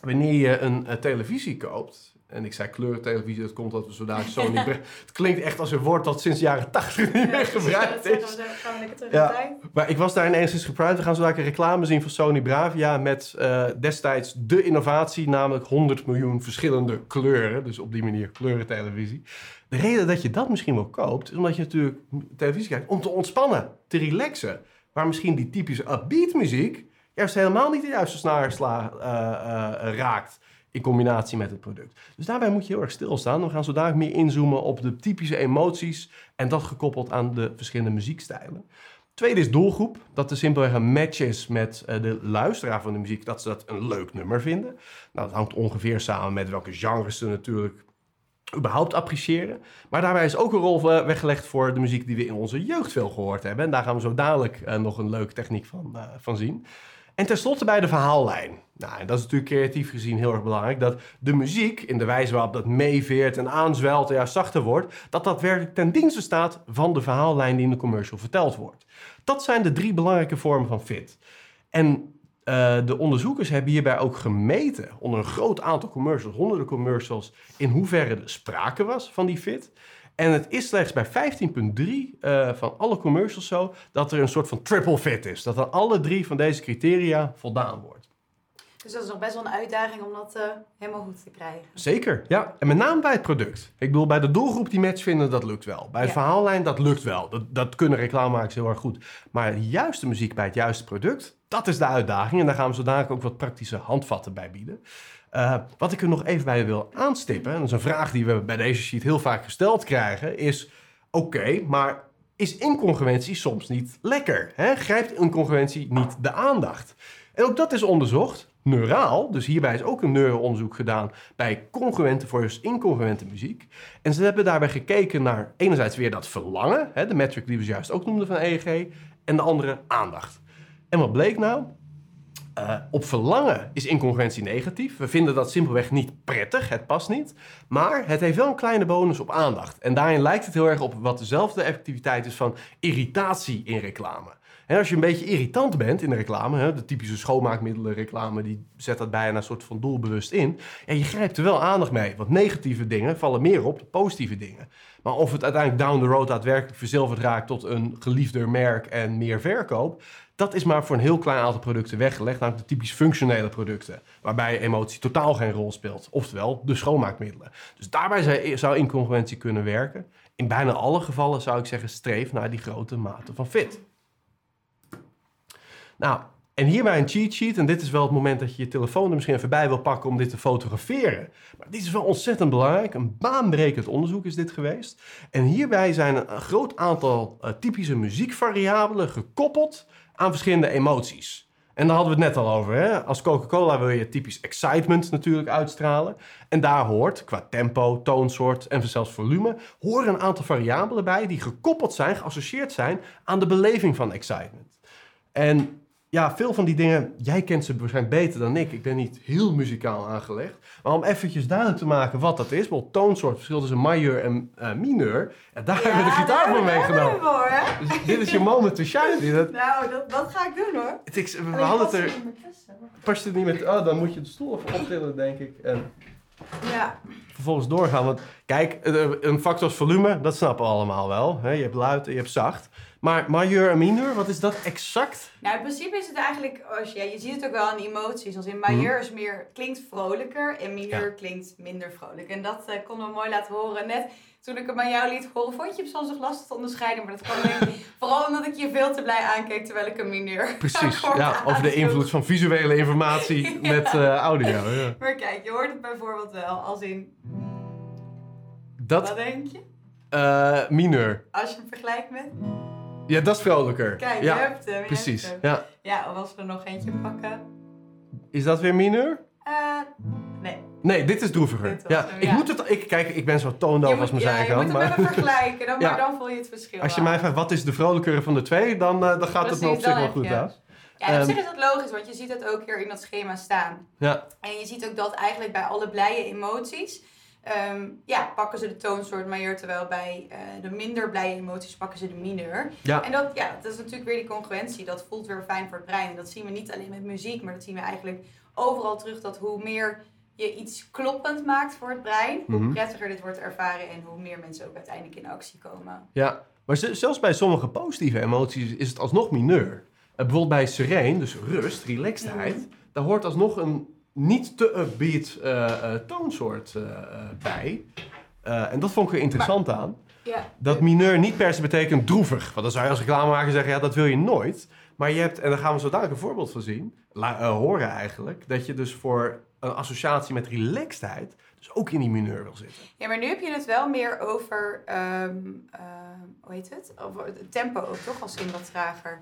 wanneer je een eh, televisie koopt, en ik zei kleurentelevisie, dat komt dat we zo dadelijk Sony... het klinkt echt als een woord dat sinds de jaren 80 niet meer gebruikt Ja, is. gaan we lekker terug Ja. in de tijd. Maar ik was daar ineens eens gebruikt. We gaan zo een reclame zien van Sony Bravia met eh, destijds de innovatie, namelijk 100 miljoen verschillende kleuren. Dus op die manier kleurentelevisie. De reden dat je dat misschien wel koopt, is omdat je natuurlijk televisie kijkt om te ontspannen, te relaxen. Waar misschien die typische upbeat muziek juist helemaal niet de juiste snaarslag eh, eh, raakt in combinatie met het product. Dus daarbij moet je heel erg stilstaan. We gaan zo dadelijk meer inzoomen op de typische emoties en dat gekoppeld aan de verschillende muziekstijlen. Tweede is doelgroep. Dat er simpelweg een match is met eh, de luisteraar van de muziek. Dat ze dat een leuk nummer vinden. Nou, dat hangt ongeveer samen met welke genres ze natuurlijk überhaupt appreciëren. Maar daarbij is ook een rol weggelegd voor de muziek die we in onze jeugd veel gehoord hebben. En daar gaan we zo dadelijk eh, nog een leuke techniek van, eh, van zien. En tenslotte bij de verhaallijn. Nou, dat is natuurlijk creatief gezien heel erg belangrijk. Dat de muziek, in de wijze waarop dat meeveert en aanzwelt en zachter wordt... dat dat werkelijk ten dienste staat van de verhaallijn die in de commercial verteld wordt. Dat zijn de drie belangrijke vormen van fit. En eh, de onderzoekers hebben hierbij ook gemeten, onder een groot aantal commercials, honderden commercials, in hoeverre er sprake was van die fit. En het is slechts bij 15,3 eh, van alle commercials zo dat er een soort van triple fit is. Dat aan alle drie van deze criteria voldaan wordt. Dus dat is nog best wel een uitdaging om dat eh, helemaal goed te krijgen. Zeker, ja. En met name bij het product. Ik bedoel, bij de doelgroep die match vinden, dat lukt wel. Bij de Ja. verhaallijn, dat lukt wel. Dat, dat kunnen reclamemakers heel erg goed. Maar de juiste muziek bij het juiste product, dat is de uitdaging. En daar gaan we zo dadelijk ook wat praktische handvatten bij bieden. Eh, wat ik er nog even bij wil aanstippen, en dat is een vraag die we bij deze sheet heel vaak gesteld krijgen, is: oké, maar is incongruentie soms niet lekker? Hè? Grijpt incongruentie niet de aandacht? En ook dat is onderzocht. neuraal. Dus hierbij is ook een neuroonderzoek gedaan bij congruente versus incongruente muziek. En ze hebben daarbij gekeken naar enerzijds weer dat verlangen, hè, de metric die we juist ook noemden van EEG, en de andere aandacht. En wat bleek nou? Uh, op verlangen is incongruentie negatief. We vinden dat simpelweg niet prettig, het past niet. Maar het heeft wel een kleine bonus op aandacht. En daarin lijkt het heel erg op wat dezelfde effectiviteit is van irritatie in reclame. En als je een beetje irritant bent in de reclame, hè, de typische schoonmaakmiddelen reclame, die zet dat bijna een soort van doelbewust in. Ja, je grijpt er wel aandacht mee. Want negatieve dingen vallen meer op dan positieve dingen. Maar of het uiteindelijk down the road daadwerkelijk verzilverd raakt tot een geliefder merk en meer verkoop, dat is maar voor een heel klein aantal producten weggelegd, namelijk de typisch functionele producten, waarbij emotie totaal geen rol speelt. Oftewel de schoonmaakmiddelen. Dus daarbij zou incongruentie kunnen werken. In bijna alle gevallen zou ik zeggen, streef naar die grote mate van fit. Nou, en hierbij een cheat sheet. En dit is wel het moment dat je je telefoon er misschien even bij wil pakken om dit te fotograferen. Maar dit is wel ontzettend belangrijk. Een baanbrekend onderzoek is dit geweest. En hierbij zijn een groot aantal uh, typische muziekvariabelen gekoppeld aan verschillende emoties. En daar hadden we het net al over. Hè? Als Coca-Cola wil je typisch excitement natuurlijk uitstralen. En daar hoort, qua tempo, toonsoort en zelfs volume, horen een aantal variabelen bij die gekoppeld zijn, geassocieerd zijn aan de beleving van excitement. En ja, veel van die dingen, jij kent ze waarschijnlijk beter dan ik. Ik ben niet heel muzikaal aangelegd. Maar om eventjes duidelijk te maken wat dat is, bijvoorbeeld toonsoort, verschil tussen majeur en uh, mineur. En daar hebben we de gitaar voor meegenomen. Voor, dus dit is je moment to shine. Dat... Nou, dat, dat ga ik doen hoor. Het, ik, we hadden het er. Past het niet met. Oh, dan moet je de stoel even optillen, denk ik. En ja. Vervolgens doorgaan. Want kijk, eh, een factor volume, dat snappen we allemaal wel. Je hebt luid en je hebt zacht. Maar majeur en mineur, wat is dat exact? Nou, in principe is het eigenlijk, als je, je ziet het ook wel aan emoties. Als in majeur mhm. is meer, klinkt vrolijker en mineur klinkt minder vrolijk. En dat uh, konden we mooi laten horen. Net toen ik hem aan jou liet horen, vond je hem soms nog lastig te onderscheiden. Maar dat kwam vooral omdat ik je veel te blij aankeek terwijl ik een mineur Precies, ja, over de invloed van visuele informatie met uh, audio. Ja. Maar kijk, je hoort het bijvoorbeeld wel als in... Dat, Wat denk je? Uh, mineur. Als je hem vergelijkt met... Ja, dat is vrolijker. Kijk, ja, je hebt hem. Je precies. Hebt hem. Ja. ja, of als we er nog eentje pakken. Is dat weer mineur? Uh, nee. Nee, dit is droeviger. Dit ja, hem, ik moet het, ik, kijk, ik ben zo toondoof als mijn ja, zijn kan. Je moet hem even vergelijken, dan, maar dan voel je het verschil. Als je mij vraagt wat is de vrolijkere van de twee, dan, uh, dan gaat Precies, het me op zich wel goed. Ja, op um, zich is dat logisch, want je ziet het ook hier in dat schema staan. Ja. En je ziet ook dat eigenlijk bij alle blije emoties Um, ja, pakken ze de toonsoort majeur, terwijl bij uh, de minder blije emoties pakken ze de mineur. Ja. En dat, ja, dat is natuurlijk weer die congruentie. Dat voelt weer fijn voor het brein. En dat zien we niet alleen met muziek, maar dat zien we eigenlijk overal terug. Dat hoe meer je iets kloppend maakt voor het brein, hoe Mhm. prettiger dit wordt ervaren en hoe meer mensen ook uiteindelijk in actie komen. Ja, maar zelfs bij sommige positieve emoties is het alsnog mineur. Uh, bijvoorbeeld bij sereen, dus rust, relaxedheid, daar hoort alsnog een niet te upbeat uh, uh, toonsoort uh, bij. en dat vond ik er interessant aan. Ja. Dat mineur niet per se betekent droevig. Want dan zou je als reclamemaker zeggen, ja, dat wil je nooit. Maar je hebt, en daar gaan we zo dadelijk een voorbeeld van zien, la, horen eigenlijk, dat je dus voor een associatie met relaxedheid dus ook in die mineur wil zitten. Ja, maar nu heb je het wel meer over, um, hoe heet het? Over het tempo ook toch, als in wat trager.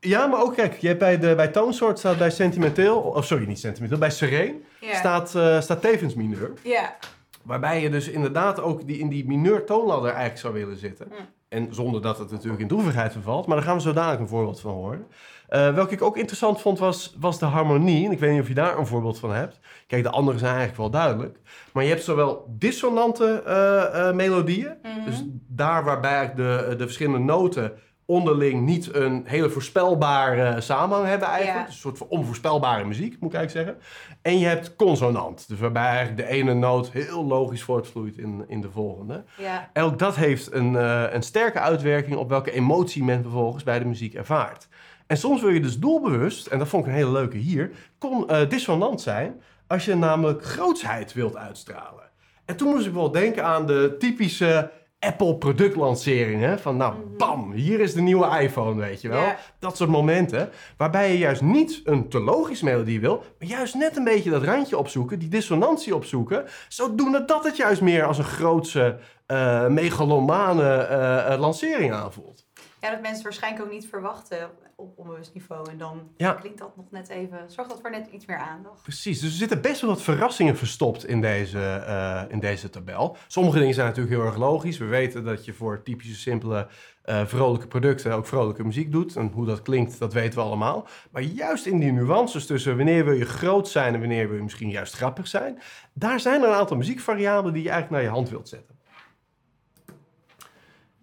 Ja, maar ook kijk, je hebt bij, de, bij toonsoort staat bij sentimenteel, of sorry, niet sentimenteel, bij sereen staat, uh, staat tevens mineur. Ja. Waarbij je dus inderdaad ook die, in die mineur toonladder eigenlijk zou willen zitten. Mm. En zonder dat het natuurlijk in droevigheid vervalt. Maar daar gaan we zo dadelijk een voorbeeld van horen. Uh, welke ik ook interessant vond was, was de harmonie. En ik weet niet of je daar een voorbeeld van hebt. Kijk, de andere zijn eigenlijk wel duidelijk. Maar je hebt zowel dissonante uh, uh, melodieën. Mhm. Dus daar waarbij de, de verschillende noten onderling niet een hele voorspelbare samenhang hebben eigenlijk. Ja. Een soort van onvoorspelbare muziek, moet ik eigenlijk zeggen. En je hebt consonant. Dus waarbij eigenlijk de ene noot heel logisch voortvloeit in, in de volgende. Ja. En ook dat heeft een, uh, een sterke uitwerking op welke emotie men vervolgens bij de muziek ervaart. En soms wil je dus doelbewust, en dat vond ik een hele leuke hier, kon uh, dissonant zijn als je namelijk grootsheid wilt uitstralen. En toen moest ik wel denken aan de typische Apple productlanceringen. Van nou, bam, hier is de nieuwe iPhone, weet je wel. Ja. Dat soort momenten. Waarbij je juist niet een te logische melodie wil, maar juist net een beetje dat randje opzoeken, die dissonantie opzoeken. Zodoende dat het juist meer als een grootse, uh, megalomane uh, lancering aanvoelt. ja, dat mensen waarschijnlijk ook niet verwachten op onbewust niveau. En dan Ja. klinkt dat nog net even, zorgt dat voor net iets meer aandacht. Precies, dus er zitten best wel wat verrassingen verstopt in deze, eh, in deze tabel. Sommige dingen zijn natuurlijk heel erg logisch. We weten dat je voor typische, simpele, eh, vrolijke producten ook vrolijke muziek doet. En hoe dat klinkt, dat weten we allemaal. Maar juist in die nuances tussen wanneer wil je groot zijn en wanneer wil je misschien juist grappig zijn, daar zijn er een aantal muziekvariabelen die je eigenlijk naar je hand wilt zetten.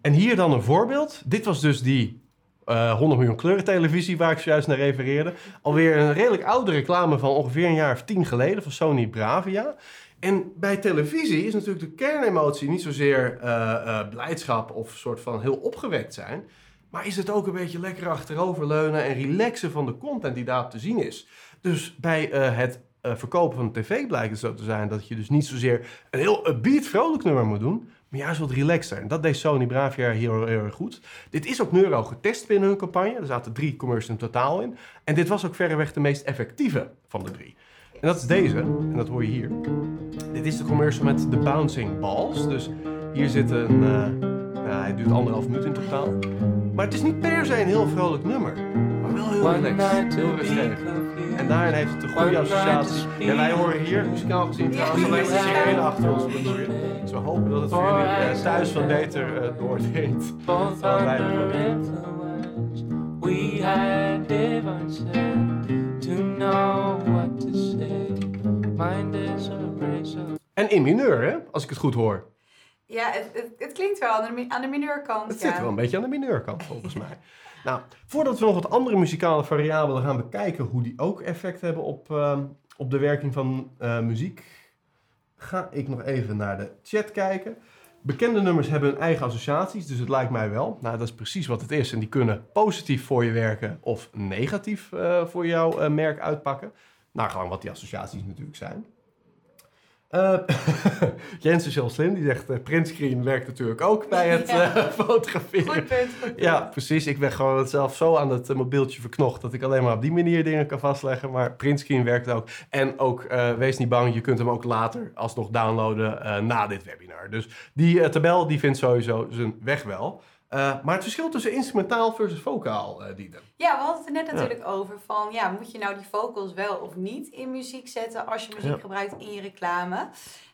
En hier dan een voorbeeld. Dit was dus die eh 100 miljoen kleuren televisie waar ik zojuist naar refereerde. Alweer een redelijk oude reclame van ongeveer een jaar of tien geleden van Sony Bravia. En bij televisie is natuurlijk de kernemotie niet zozeer eh, eh, blijdschap of soort van heel opgewekt zijn. Maar is het ook een beetje lekker achteroverleunen en relaxen van de content die daarop te zien is. Dus bij eh, het eh, verkopen van de tv blijkt het zo te zijn dat je dus niet zozeer een heel upbeat vrolijk nummer moet doen. Maar juist wat relaxter. En dat deed Sony Bravia heel, heel erg goed. Dit is ook Neuro getest binnen hun campagne. Er zaten drie commercials in totaal in. En dit was ook verreweg de meest effectieve van de drie. En dat is deze. En dat hoor je hier. Dit is de commercial met de bouncing balls. Dus hier zit een... eh, hij duurt anderhalf minuut in totaal. Maar het is niet per se een heel vrolijk nummer. Maar wel heel relaxed. Heel rustig. En daarin heeft het een goede associatie. En wij horen hier, muzikaal gezien, trouwens alleen de sirene achter ons. Dus we hopen dat het voor jullie eh, thuis wat beter eh, doordringt. Wel, wij. We had differences to know what to say. Mind is a razor. En in mineur, hè? Als ik het goed hoor. Ja, het, het, het klinkt wel aan de, aan de mineurkant. Het ja. zit wel een beetje aan de mineurkant, volgens mij. Nou, voordat we nog wat andere muzikale variabelen gaan bekijken, hoe die ook effect hebben op, ehm, op de werking van eh, muziek, ga ik nog even naar de chat kijken. Bekende nummers hebben hun eigen associaties, dus het lijkt mij wel. Nou, dat is precies wat het is. En die kunnen positief voor je werken of negatief eh, voor jouw eh, merk uitpakken. Naar gelang wat die associaties natuurlijk zijn. Eh Jensen Shell Slim, die zegt, eh printscreen werkt natuurlijk ook bij het Ja. eh, fotograferen. Goed punt, goed punt. Ja, precies. Ik ben gewoon het zelf zo aan het mobieltje verknocht dat ik alleen maar op die manier dingen kan vastleggen. Maar printscreen werkt ook. En ook, wees niet bang, je kunt hem ook later alsnog downloaden na dit webinar. Dus die tabel die vindt sowieso zijn weg wel. Eh, maar het verschil tussen instrumentaal versus vocaal, Diede. Ja, we hadden het er net natuurlijk over van, ja, moet je nou die vocals wel of niet in muziek zetten als je muziek Ja. gebruikt in je reclame?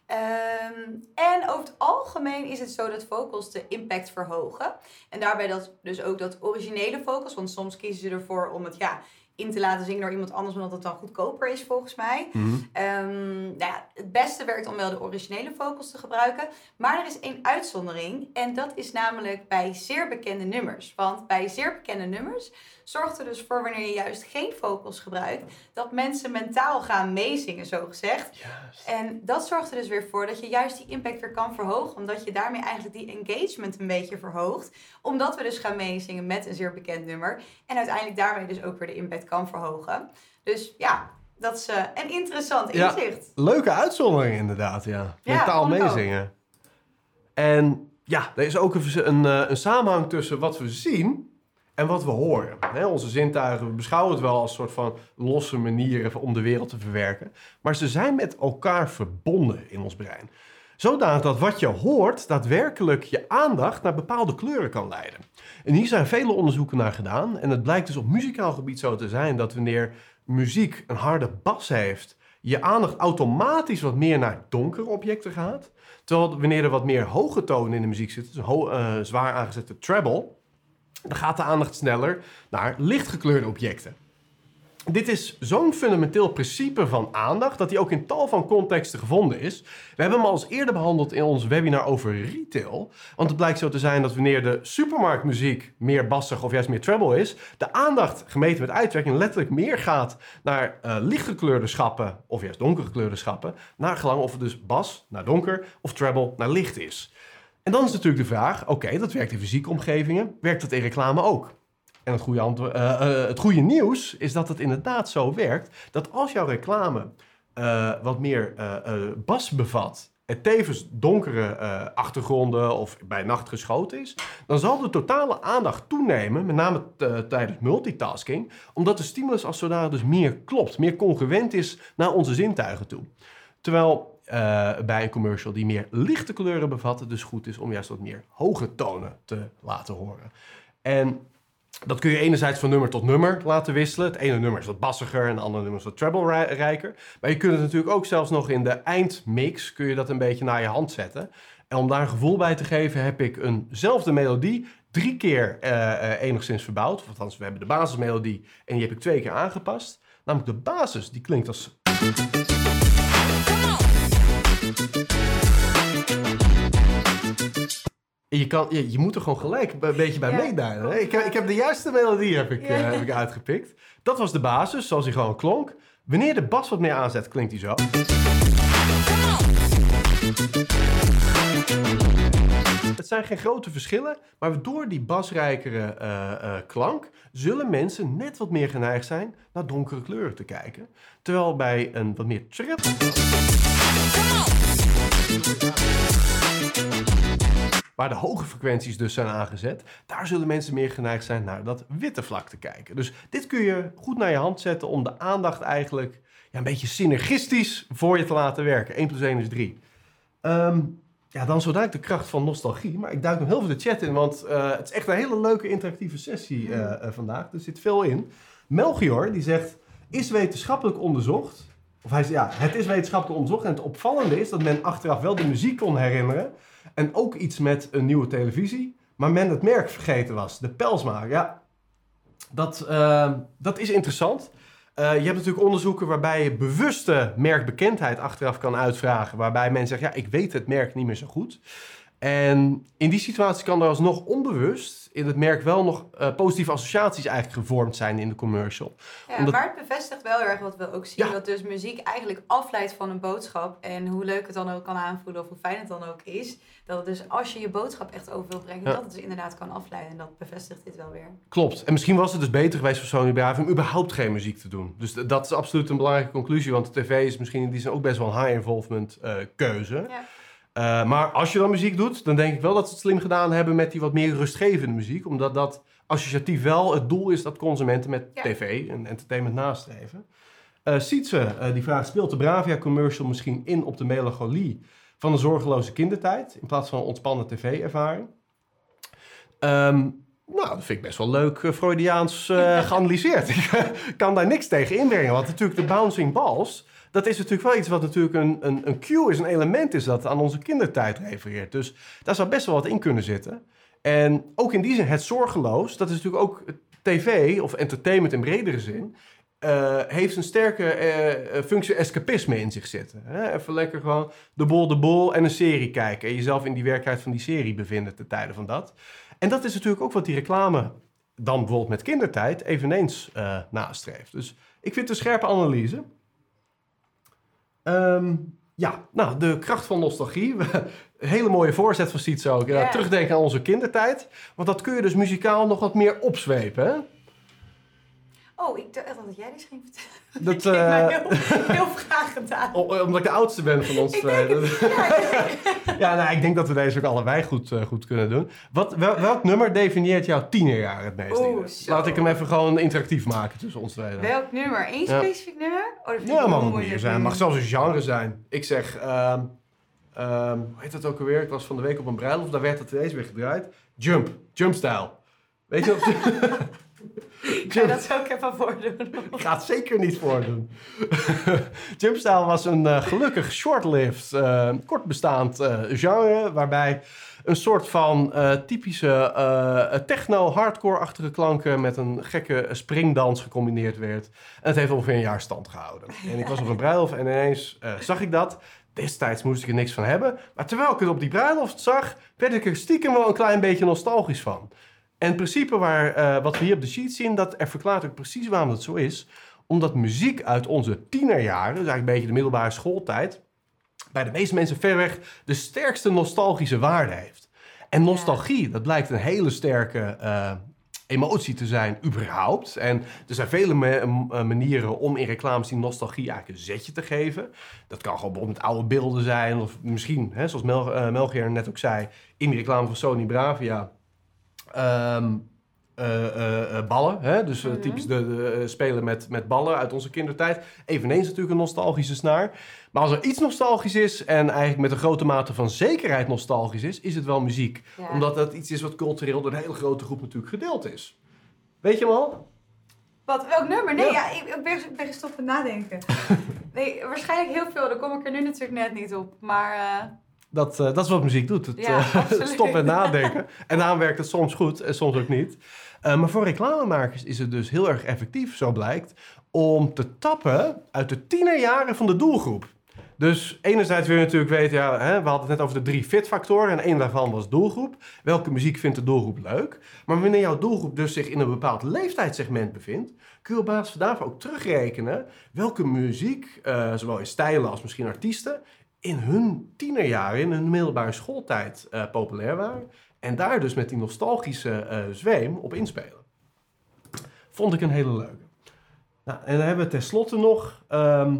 Ehm, en over het algemeen is het zo dat vocals de impact verhogen. En daarbij dat, dus ook dat originele vocals, want soms kiezen ze ervoor om het ja, in te laten zingen door iemand anders, omdat het dan goedkoper is volgens mij. Ehm, nou ja, het beste werkt om wel de originele vocals te gebruiken. Maar er is één uitzondering. En dat is namelijk bij zeer bekende nummers. Want bij zeer bekende nummers zorgt er dus voor wanneer je juist geen vocals gebruikt. Dat mensen mentaal gaan meezingen, zo gezegd. En dat zorgt er dus weer voor dat je juist die impact weer kan verhogen. Omdat je daarmee eigenlijk die engagement een beetje verhoogt. Omdat we dus gaan meezingen met een zeer bekend nummer. En uiteindelijk daarmee dus ook weer de impact kan verhogen. Dus ja, dat is eh, een interessant Ja. inzicht. Leuke uitzondering inderdaad, ja. Ja, Mentaal meezingen. En ja, er is ook een, een, eh, een samenhang tussen wat we zien en wat we horen. Onze zintuigen, we beschouwen het wel als een soort van losse manieren om de wereld te verwerken. Maar ze zijn met elkaar verbonden in ons brein. Zodanig dat wat je hoort daadwerkelijk je aandacht naar bepaalde kleuren kan leiden. En hier zijn vele onderzoeken naar gedaan. En het blijkt dus op muzikaal gebied zo te zijn dat wanneer muziek een harde bas heeft, je aandacht automatisch wat meer naar donkere objecten gaat. Terwijl wanneer er wat meer hoge tonen in de muziek zitten, dus een eh, zwaar aangezette treble, dan gaat de aandacht sneller naar lichtgekleurde objecten. Dit is zo'n fundamenteel principe van aandacht dat die ook in tal van contexten gevonden is. We hebben hem al eens eerder behandeld in ons webinar over retail. Want het blijkt zo te zijn dat wanneer de supermarktmuziek meer bassig of juist meer treble is, de aandacht gemeten met uitwerking letterlijk meer gaat naar eh, lichtgekleurde schappen of juist donkergekleurde schappen, naar gelang of het dus bas naar donker of treble naar licht is. En dan is natuurlijk de vraag, oké, dat werkt in fysieke omgevingen, werkt dat in reclame ook? En het goede, eh, het goede nieuws is dat het inderdaad zo werkt dat als jouw reclame eh, wat meer bas bevat en tevens donkere achtergronden of bij nacht geschoten is, dan zal de totale aandacht toenemen, met name tijdens multitasking, omdat de stimulus als zodanig dus meer klopt, meer congruent is naar onze zintuigen toe. Terwijl eh, bij een commercial die meer lichte kleuren bevat, het dus goed is om juist wat meer hoge tonen te laten horen. En dat kun je enerzijds van nummer tot nummer laten wisselen. Het ene nummer is wat bassiger en het andere nummer is wat treble-rijker. Maar je kunt het natuurlijk ook zelfs nog in de eindmix... kun je dat een beetje naar je hand zetten. En om daar een gevoel bij te geven heb ik eenzelfde melodie drie keer eh, eh, enigszins verbouwd. Of Althans, we hebben de basismelodie en die heb ik twee keer aangepast. Namelijk de basis, die klinkt als... Je, kan, je, je moet er gewoon gelijk een beetje bij Ja. Ik, heb- ik heb de juiste melodie heb ik, eh, heb ik uitgepikt. Dat was de basis, zoals hij gewoon klonk. Wanneer de bas wat meer aanzet, klinkt hij zo. Het zijn geen grote verschillen, maar door die basrijkere eh, eh, klank zullen mensen net wat meer geneigd zijn naar donkere kleuren te kijken. Terwijl bij een wat meer trip. Waar de hoge frequenties dus zijn aangezet, daar zullen mensen meer geneigd zijn naar dat witte vlak te kijken. Dus dit kun je goed naar je hand zetten om de aandacht eigenlijk ja, een beetje synergistisch voor je te laten werken. 1 plus 1 is 3. Ehm, ja, dan zo duikt de kracht van nostalgie. Maar ik duik nog heel veel de chat in, want eh, het is echt een hele leuke interactieve sessie eh, eh, vandaag. Er zit veel in. Melchior, die zegt, is wetenschappelijk onderzocht... Of hij ja, het is wetenschappelijk onderzocht. En het opvallende is dat men achteraf wel de muziek kon herinneren. En ook iets met een nieuwe televisie. Maar men het merk vergeten was. De pelsmaker. Ja, dat, eh, dat is interessant. Eh, je hebt natuurlijk onderzoeken waarbij je bewuste merkbekendheid achteraf kan uitvragen. Waarbij men zegt, ja, ik weet het merk niet meer zo goed. En in die situatie kan er alsnog onbewust in het merk wel nog eh, positieve associaties eigenlijk gevormd zijn in de commercial. Ja, Omdat- maar het bevestigt wel heel erg wat we ook zien. Ja. Dat dus muziek eigenlijk afleidt van een boodschap. En hoe leuk het dan ook kan aanvoelen of hoe fijn het dan ook is. Dat het dus als je je boodschap echt over wil brengen, Ja. dat het dus inderdaad kan afleiden. En dat bevestigt dit wel weer. Klopt. En misschien was het dus beter geweest voor Sony Bravia om überhaupt geen muziek te doen. Dus dat is absoluut een belangrijke conclusie. Want de tv is misschien in die zin ook best wel een high-involvement eh, keuze. Ja. Eh, maar als je dan muziek doet, dan denk ik wel dat ze het slim gedaan hebben met die wat meer rustgevende muziek. Omdat dat associatief wel het doel is dat consumenten met Ja. tv en entertainment nastreven. Eh Sietse, eh, die vraagt, speelt de Bravia commercial misschien in op de melancholie van een zorgeloze kindertijd in plaats van een ontspannen tv-ervaring? Ehm, nou, dat vind ik best wel leuk Freudiaans geanalyseerd. ik kan daar niks tegen inbrengen. Want natuurlijk de bouncing balls, dat is natuurlijk wel iets wat natuurlijk een, een, een cue is, een element is dat aan onze kindertijd refereert. Dus daar zou best wel wat in kunnen zitten. En ook in die zin, het zorgeloos, dat is natuurlijk ook tv of entertainment in bredere zin. eh, heeft een sterke eh, eh, functie escapisme in zich zitten. Hè? Even lekker gewoon de bol de bol en een serie kijken. En jezelf in die werkelijkheid van die serie bevinden ten tijde van dat. En dat is natuurlijk ook wat die reclame dan bijvoorbeeld met kindertijd eveneens nastreeft. Dus ik vind het een scherpe analyse. Ehm, ja, nou, de kracht van nostalgie. Een hele mooie voorzet van Siets ook. Ja, terugdenken aan onze kindertijd. Want dat kun je dus muzikaal nog wat meer opzwepen. Hè? Oh, ik dacht dat jij dit ging vertellen. Dat, Ik mij eh, heel, heel graag gedaan. o- omdat ik de oudste ben van ons twee. denk Dat- ja, nou, ik denk dat we deze ook allebei goed, eh, goed kunnen doen. Wat, wel- welk nummer definieert jouw tienerjaar het meest? Oeh. Laat ik hem even gewoon interactief maken tussen ons twee. dan. Welk nummer? Eén Ja. specifiek nummer? Oh, dat vind Ja, mag moeilijk meer zijn. Mag zelfs een genre zijn. Ik zeg, ehm, ehm, hoe heet dat ook alweer? Ik was van de week op een bruiloft, daar werd het ineens weer gedraaid. Jump, jump style. Weet je wat? Ja, dat zou ik even voordoen. Ik ga het zeker niet voordoen. Jumpstyle was een eh, gelukkig short-lived, eh, kort bestaand eh, genre... waarbij een soort van eh, typische techno-hardcore-achtige klanken... met een gekke springdans gecombineerd werd. En het heeft ongeveer een jaar stand gehouden. En ik was op een bruiloft en ineens zag ik dat. Destijds moest ik er niks van hebben. Maar terwijl ik het op die bruiloft zag... werd ik er stiekem wel een klein beetje nostalgisch van. En het principe waar, eh, wat we hier op de sheet zien, dat er verklaart ook precies waarom dat zo is. Omdat muziek uit onze tienerjaren, dus eigenlijk een beetje de middelbare schooltijd, bij de meeste mensen verreweg de sterkste nostalgische waarde heeft. En nostalgie, dat blijkt een hele sterke eh, emotie te zijn, überhaupt. En er zijn vele eh, manieren om in reclames die nostalgie eigenlijk een zetje te geven. Dat kan gewoon bijvoorbeeld met oude beelden zijn, of misschien, hè, zoals Mel, Melchior net ook zei, in die reclame van Sony Bravia. Ehm, eh, eh, eh, ballen. Hè? Dus Mhm. typisch de, de, spelen met, met ballen uit onze kindertijd. Eveneens natuurlijk een nostalgische snaar. Maar als er iets nostalgisch is en eigenlijk met een grote mate van zekerheid nostalgisch is, is het wel muziek. Ja. Omdat dat iets is wat cultureel door de hele grote groep natuurlijk gedeeld is. Weet je hem al? Wat, welk nummer? Nee, Ja. ja, ik, ik ben, ik ben gestopt met nadenken. nee, waarschijnlijk heel veel. Daar kom ik er nu natuurlijk net niet op. Maar Dat, eh, dat is wat muziek doet. Het, Ja, eh, stoppen en nadenken. En daarom werkt het soms goed en soms ook niet. Eh, maar voor reclamemakers is het dus heel erg effectief, zo blijkt, om te tappen uit de tienerjaren van de doelgroep. Dus enerzijds wil je natuurlijk weten, ja, hè, we hadden het net over de drie fit-factoren en één daarvan was doelgroep. Welke muziek vindt de doelgroep leuk? Maar wanneer jouw doelgroep dus zich in een bepaald leeftijdssegment bevindt, kun je op basis daarvan ook terugrekenen welke muziek, zowel in stijlen als misschien artiesten, in hun tienerjaren, in hun middelbare schooltijd eh, populair waren. En daar dus met die nostalgische eh, zweem op inspelen. Vond ik een hele leuke. Nou, en dan hebben we tenslotte nog ehm,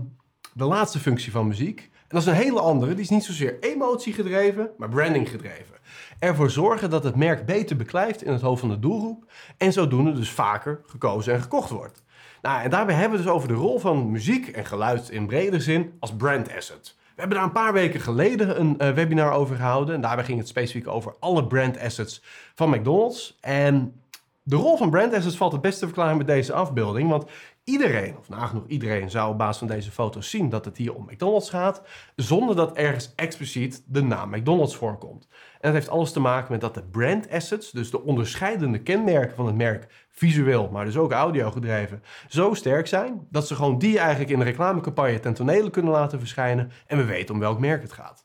de laatste functie van muziek. En dat is een hele andere. Die is niet zozeer emotie gedreven, maar branding gedreven. Ervoor zorgen dat het merk beter beklijft in het hoofd van de doelgroep. En zodoende dus vaker gekozen en gekocht wordt. Nou, en daarbij hebben we het dus over de rol van muziek en geluid in brede zin als brand asset. We hebben daar een paar weken geleden een eh, webinar over gehouden. En daarbij ging het specifiek over alle brand assets van McDonald's. En de rol van brand assets valt het beste te verklaren met deze afbeelding. Want iedereen, of nagenoeg iedereen, zou op basis van deze foto's zien dat het hier om McDonald's gaat. Zonder dat ergens expliciet de naam McDonald's voorkomt. En dat heeft alles te maken met dat de brand assets, dus de onderscheidende kenmerken van het merk, visueel, maar dus ook audio gedreven, zo sterk zijn dat ze gewoon die eigenlijk in de reclamecampagne ten tonele kunnen laten verschijnen en we weten om welk merk het gaat.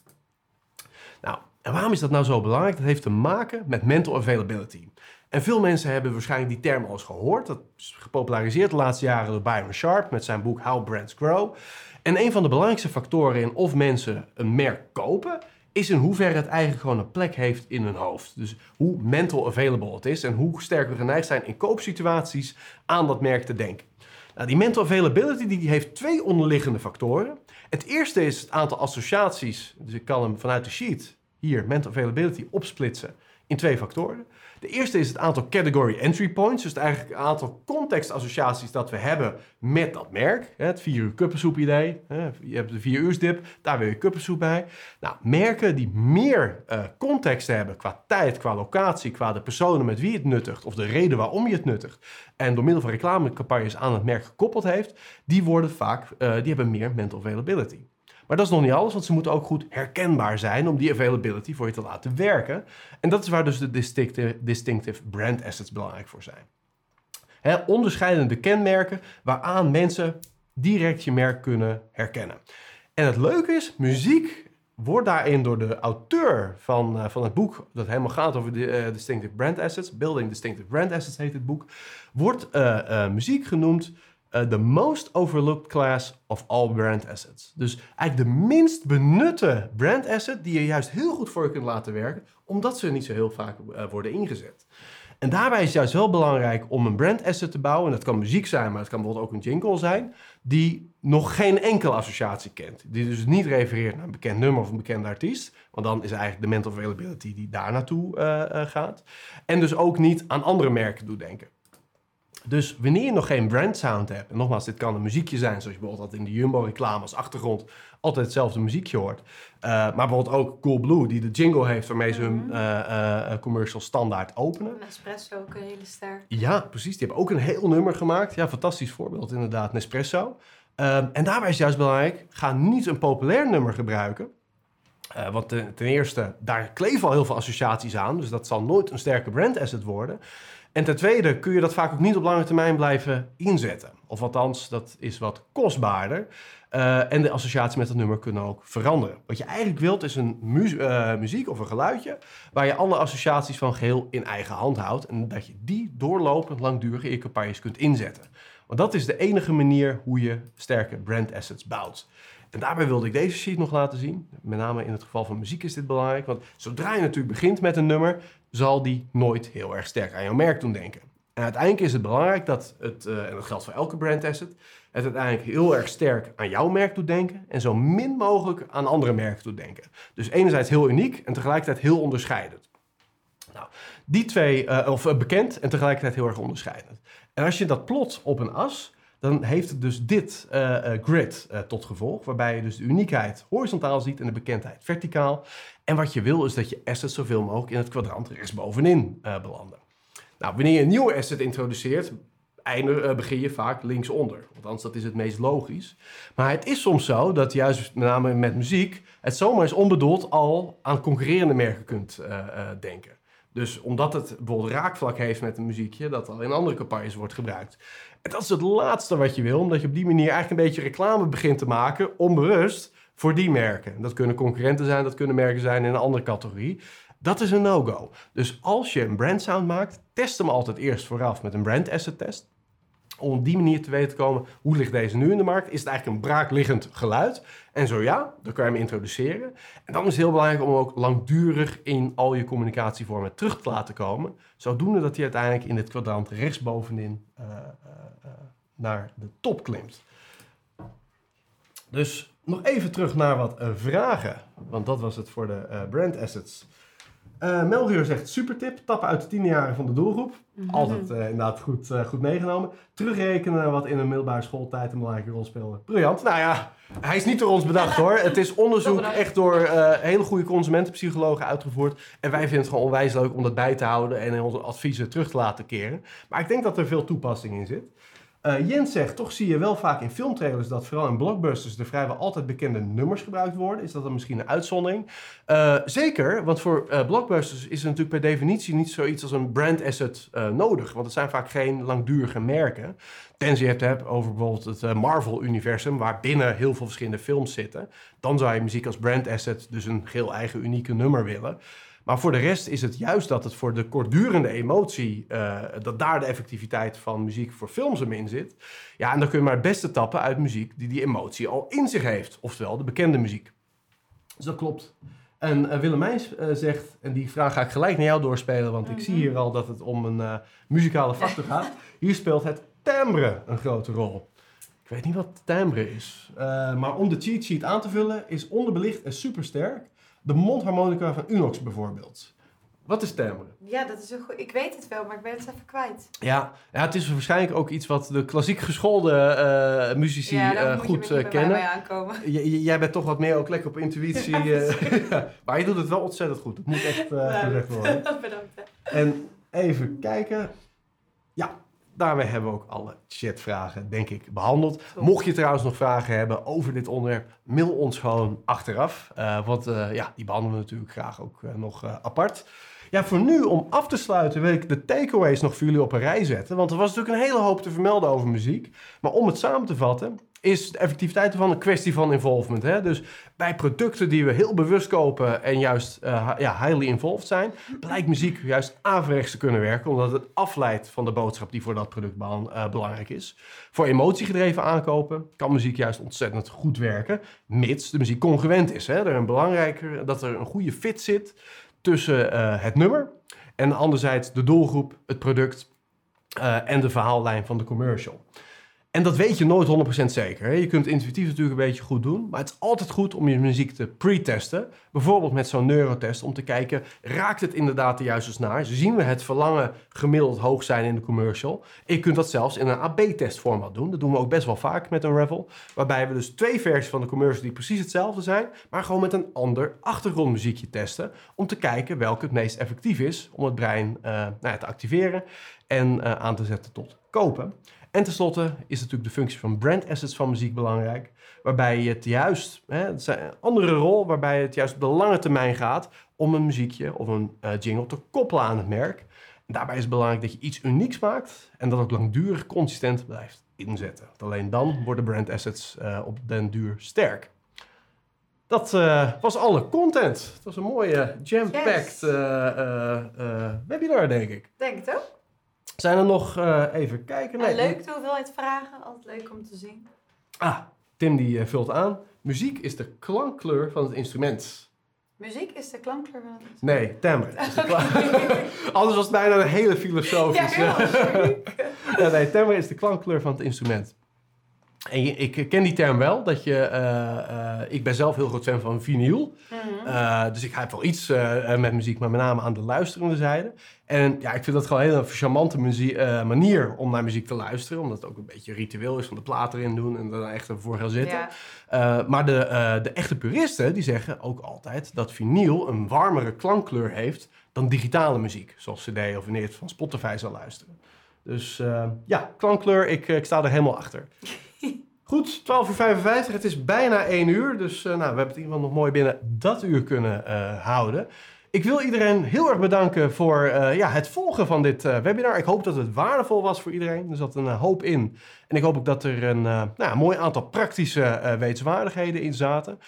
Nou, en waarom is dat nou zo belangrijk? Dat heeft te maken met mental availability. En veel mensen hebben waarschijnlijk die term al eens gehoord. Dat is gepopulariseerd de laatste jaren door Byron Sharp met zijn boek How Brands Grow. En een van de belangrijkste factoren in of mensen een merk kopen, is in hoeverre het eigenlijk gewoon een plek heeft in hun hoofd. Dus hoe mental available het is en hoe sterk we geneigd zijn in koopsituaties aan dat merk te denken. Nou, die mental availability die heeft twee onderliggende factoren. Het eerste is het aantal associaties. Dus ik kan hem vanuit de sheet hier, mental availability, opsplitsen in twee factoren. De eerste is het aantal category entry points. Dus het eigenlijk het aantal contextassociaties dat we hebben met dat merk. Het vier uur kuppensoep idee. Je hebt de vier uur dip, daar wil je kuppensoep bij. Nou, merken die meer eh, context hebben qua tijd, qua locatie, qua de personen met wie het nuttigt of de reden waarom je het nuttigt. En door middel van reclamecampagnes aan het merk gekoppeld heeft, die worden vaak, eh, die hebben meer mental availability. Maar dat is nog niet alles, want ze moeten ook goed herkenbaar zijn om die availability voor je te laten werken. En dat is waar dus de distinctive, distinctive brand assets belangrijk voor zijn. Onderscheidende kenmerken waaraan mensen direct je merk kunnen herkennen. En het leuke is, muziek wordt daarin door de auteur van, eh, van het boek, dat helemaal gaat over de eh, distinctive brand assets, Building Distinctive Brand Assets heet het boek, wordt eh, muziek genoemd eh, the most overlooked class of all brand assets. Dus eigenlijk de minst benutte brand asset die je juist heel goed voor je kunt laten werken, omdat ze niet zo heel vaak eh, worden ingezet. En daarbij is het juist wel belangrijk om een brand asset te bouwen. En dat kan muziek zijn, maar het kan bijvoorbeeld ook een jingle zijn. Die nog geen enkele associatie kent. Die dus niet refereert naar een bekend nummer of een bekende artiest. Want dan is eigenlijk de mental availability die daar naartoe eh, eh, gaat. En dus ook niet aan andere merken doet denken. Dus wanneer je nog geen brand sound hebt, en nogmaals, dit kan een muziekje zijn, zoals je bijvoorbeeld dat in de Jumbo-reclame als achtergrond altijd hetzelfde muziekje hoort. Uh, maar bijvoorbeeld ook Coolblue, die de jingle heeft waarmee ze hun uh, uh, commercial standaard openen. Nespresso ook een hele ster. Ja, precies. Die hebben ook een heel nummer gemaakt. Ja, fantastisch voorbeeld inderdaad, Nespresso. Um, en daarbij is juist belangrijk, ga niet een populair nummer gebruiken. Uh, want ten, ten, eerste, daar kleven al heel veel associaties aan. Dus dat zal nooit een sterke brand asset worden. En ten tweede kun je dat vaak ook niet op lange termijn blijven inzetten. Of althans, dat is wat kostbaarder. Uh, en de associaties met dat nummer kunnen ook veranderen. Wat je eigenlijk wilt is een uh, muziek of een geluidje... waar je alle associaties van geheel in eigen hand houdt... en dat je die doorlopend langdurig in je campagnes kunt inzetten. Want dat is de enige manier hoe je sterke brand assets bouwt. En daarbij wilde ik deze sheet nog laten zien. Met name in het geval van muziek is dit belangrijk. Want zodra je natuurlijk begint met een nummer, zal die nooit heel erg sterk aan jouw merk doen denken. En uiteindelijk is het belangrijk dat het, uh, en dat geldt voor elke brand asset, het uiteindelijk heel erg sterk aan jouw merk doet denken en zo min mogelijk aan andere merken doet denken. Dus enerzijds heel uniek en tegelijkertijd heel onderscheidend. Nou, die twee, eh, of eh, bekend en tegelijkertijd heel erg onderscheidend. En als je dat plot op een as, dan heeft het dus dit eh, eh, grid eh, tot gevolg, waarbij je dus de uniekheid horizontaal ziet en de bekendheid verticaal. En wat je wil is dat je assets zoveel mogelijk in het kwadrant rechtsbovenin eh belanden. Nou, wanneer je een nieuwe asset introduceert, begin je vaak linksonder. Althans, dat is het meest logisch. Maar het is soms zo dat juist met name met muziek... het zomaar eens onbedoeld al aan concurrerende merken kunt denken. Dus omdat het bijvoorbeeld raakvlak heeft met een muziekje... dat al in andere campagnes wordt gebruikt. En dat is het laatste wat je wil... omdat je op die manier eigenlijk een beetje reclame begint te maken... onbewust voor die merken. Dat kunnen concurrenten zijn, dat kunnen merken zijn in een andere categorie... Dat is een no-go. Dus als je een brandsound maakt, test hem altijd eerst vooraf met een brand asset test. Om op die manier te weten te komen, hoe ligt deze nu in de markt? Is het eigenlijk een braakliggend geluid? En zo ja, dan kan je hem introduceren. En dan is het heel belangrijk om hem ook langdurig in al je communicatievormen terug te laten komen. Zodoende dat hij uiteindelijk in het kwadrant rechtsbovenin eh, naar de top klimt. Dus nog even terug naar wat eh, vragen. Want dat was het voor de eh, brand assets. Eh Melchior zegt supertip. Tappen uit de tiende jaren van de doelgroep. Altijd eh, inderdaad goed, eh, goed meegenomen. Terugrekenen wat in een middelbare schooltijd een belangrijke rol speelde. Briljant. Nou ja, hij is niet door ons bedacht hoor. Het is onderzoek echt door eh, hele goede consumentenpsychologen uitgevoerd. En wij vinden het gewoon onwijs leuk om dat bij te houden en in onze adviezen terug te laten keren. Maar ik denk dat er veel toepassing in zit. Eh, Jens zegt, toch zie je wel vaak in filmtrailers dat vooral in blockbusters er vrijwel altijd bekende nummers gebruikt worden. Is dat dan misschien een uitzondering? Eh, zeker, want voor eh, blockbusters is er natuurlijk per definitie niet zoiets als een brand asset nodig. Want het zijn vaak geen langdurige merken. Tenzij je het hebt over bijvoorbeeld het Marvel-universum, waar binnen heel veel verschillende films zitten. Dan zou je muziek als brand asset dus een geheel eigen unieke nummer willen. Maar voor de rest is het juist dat het voor de kortdurende emotie, eh, dat daar de effectiviteit van muziek voor films hem in zit. Ja, en dan kun je maar het beste tappen uit muziek die die emotie al in zich heeft. Oftewel de bekende muziek. Dus dat klopt. En uh, Willemijn zegt, en die vraag ga ik gelijk naar jou doorspelen, want ik zie hier al dat het om een muzikale factor gaat. Hier speelt het timbre een grote rol. Ik weet niet wat timbre is, maar om de cheat sheet aan te vullen is onderbelicht en supersterk de mondharmonica van Unox bijvoorbeeld. Wat is timbre? Ja, dat is een goed. Ik weet het wel, maar ik ben het even kwijt. Ja, ja, het is waarschijnlijk ook iets wat de klassiek geschoolde eh muzici ja, eh, moet goed je eh, met kennen. bij mij aankomen. J- jij bent toch wat meer ook lekker op intuïtie. eh, maar je doet het wel ontzettend goed. Dat moet echt eh gezegd worden. Bedankt. hè. En even kijken. Ja, daarmee hebben we ook alle chatvragen, denk ik, behandeld. Mocht je trouwens nog vragen hebben over dit onderwerp, mail ons gewoon achteraf. Eh, want eh, ja, die behandelen we natuurlijk graag ook eh, nog apart. Ja, voor nu, om af te sluiten, wil ik de takeaways nog voor jullie op een rij zetten. Want er was natuurlijk een hele hoop te vermelden over muziek. Maar om het samen te vatten, is de effectiviteit ervan een kwestie van involvement. Hè? Dus bij producten die we heel bewust kopen en juist eh, ja, highly involved zijn, blijkt muziek juist averechts te kunnen werken, omdat het afleidt van de boodschap die voor dat product eh, belangrijk is. Voor emotiegedreven aankopen kan muziek juist ontzettend goed werken, mits de muziek congruent is. Hè? Er een belangrijker dat er een goede fit zit tussen eh, het nummer en anderzijds de doelgroep, het product en de verhaallijn van de commercial. En dat weet je nooit 100% zeker. Je kunt het intuïtief natuurlijk een beetje goed doen. Maar het is altijd goed om je muziek te pre-testen. Bijvoorbeeld met zo'n neurotest om te kijken... raakt het inderdaad de juiste snaar? Zien we het verlangen gemiddeld hoog zijn in de commercial? Je kunt dat zelfs in een AB-testformat doen. Dat doen we ook best wel vaak met een Revel. Waarbij we dus twee versies van de commercial die precies hetzelfde zijn... maar gewoon met een ander achtergrondmuziekje testen... om te kijken welke het meest effectief is... om het brein eh, nou ja, te activeren en eh, aan te zetten tot kopen. En tenslotte is natuurlijk de functie van brand assets van muziek belangrijk. Waarbij je het juist, hè, het is een andere rol, waarbij het juist op de lange termijn gaat om een muziekje of een eh, jingle te koppelen aan het merk. En daarbij is het belangrijk dat je iets unieks maakt en dat ook langdurig consistent blijft inzetten. Want alleen dan worden brand assets eh, op den duur sterk. Dat eh, was alle content. Het was een mooie jam-packed Yes. webinar, denk ik. Denk het ook. Zijn er nog, eh, even kijken. En leuk de hoeveelheid vragen. Altijd leuk om te zien. Ah, Tim die eh, vult aan. Muziek is de klankkleur van het instrument. Muziek is de klankkleur van het Nee, timbre. is de klank- Anders was het bijna een hele Ja, filosofische... heel sorry. Ja, nee, timbre is de klankkleur van het instrument. En je- ik ken die term wel, dat je, eh, eh, ik ben zelf heel groot fan van vinyl. Eh, dus ik heb wel iets met muziek, maar met name aan de luisterende zijde. En ja, ik vind dat gewoon een hele charmante muzie- manier om naar muziek te luisteren. Omdat het ook een beetje ritueel is van de plaat erin doen en er dan echt ervoor gaan zitten. Ja. Maar de, de echte puristen die zeggen ook altijd dat vinyl een warmere klankkleur heeft dan digitale muziek. Zoals cd of wanneer je het van Spotify zou luisteren. Dus ja, klankkleur, ik, ik sta er helemaal achter. Goed, 12 uur 55. Het is bijna 1 uur. Dus eh, nou, we hebben het geval nog mooi binnen dat uur kunnen eh, houden. Ik wil iedereen heel erg bedanken voor eh, ja, het volgen van dit webinar. Ik hoop dat het waardevol was voor iedereen. Er zat een hoop in. En ik hoop ook dat er een nou, mooi aantal praktische wetenswaardigheden in zaten.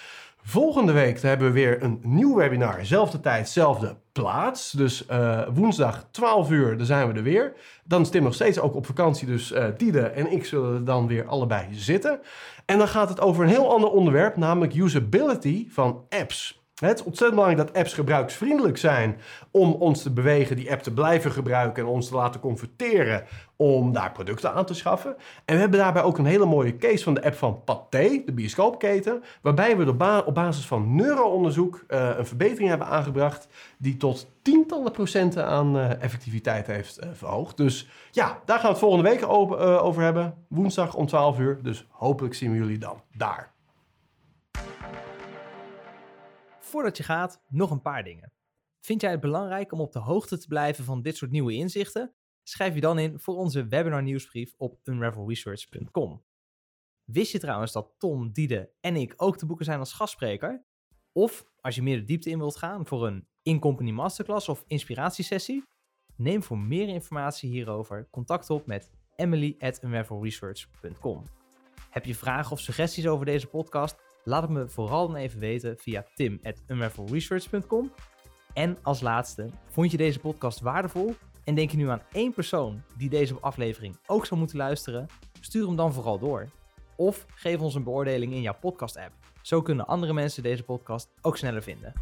Volgende week hebben we weer een nieuw webinar. Zelfde tijd, zelfde plaats. Dus eh, woensdag 12 uur, dan zijn we er weer. Dan is Tim nog steeds ook op vakantie. Dus eh Diede en ik zullen er dan weer allebei zitten. En dan gaat het over een heel ander onderwerp, namelijk usability van apps. Het is ontzettend belangrijk dat apps gebruiksvriendelijk zijn om ons te bewegen die app te blijven gebruiken en ons te laten converteren om daar producten aan te schaffen. En we hebben daarbij ook een hele mooie case van de app van Pathé, de bioscoopketen, waarbij we op, ba- op basis van neuroonderzoek eh, een verbetering hebben aangebracht die tot tientallen procenten aan eh, effectiviteit heeft eh, verhoogd. Dus ja, daar gaan we het volgende week over hebben. Woensdag om 12 uur. Dus hopelijk zien we jullie dan daar. Voordat je gaat, nog een paar dingen. Vind jij het belangrijk om op de hoogte te blijven van dit soort nieuwe inzichten? Schrijf je dan in voor onze webinar nieuwsbrief op unravelresearch.com. Wist je trouwens dat Tom, Diede en ik ook te boeken zijn als gastspreker? Of als je meer de diepte in wilt gaan voor een in-company masterclass of inspiratiesessie? Neem voor meer informatie hierover contact op met emily at. Heb je vragen of suggesties over deze podcast? Laat het me vooral dan even weten via tim.unravelresearch.com. En als laatste, vond je deze podcast waardevol en denk je nu aan één persoon die deze aflevering ook zou moeten luisteren? Stuur hem dan vooral door. Of geef ons een beoordeling in jouw podcast-app. Zo kunnen andere mensen deze podcast ook sneller vinden.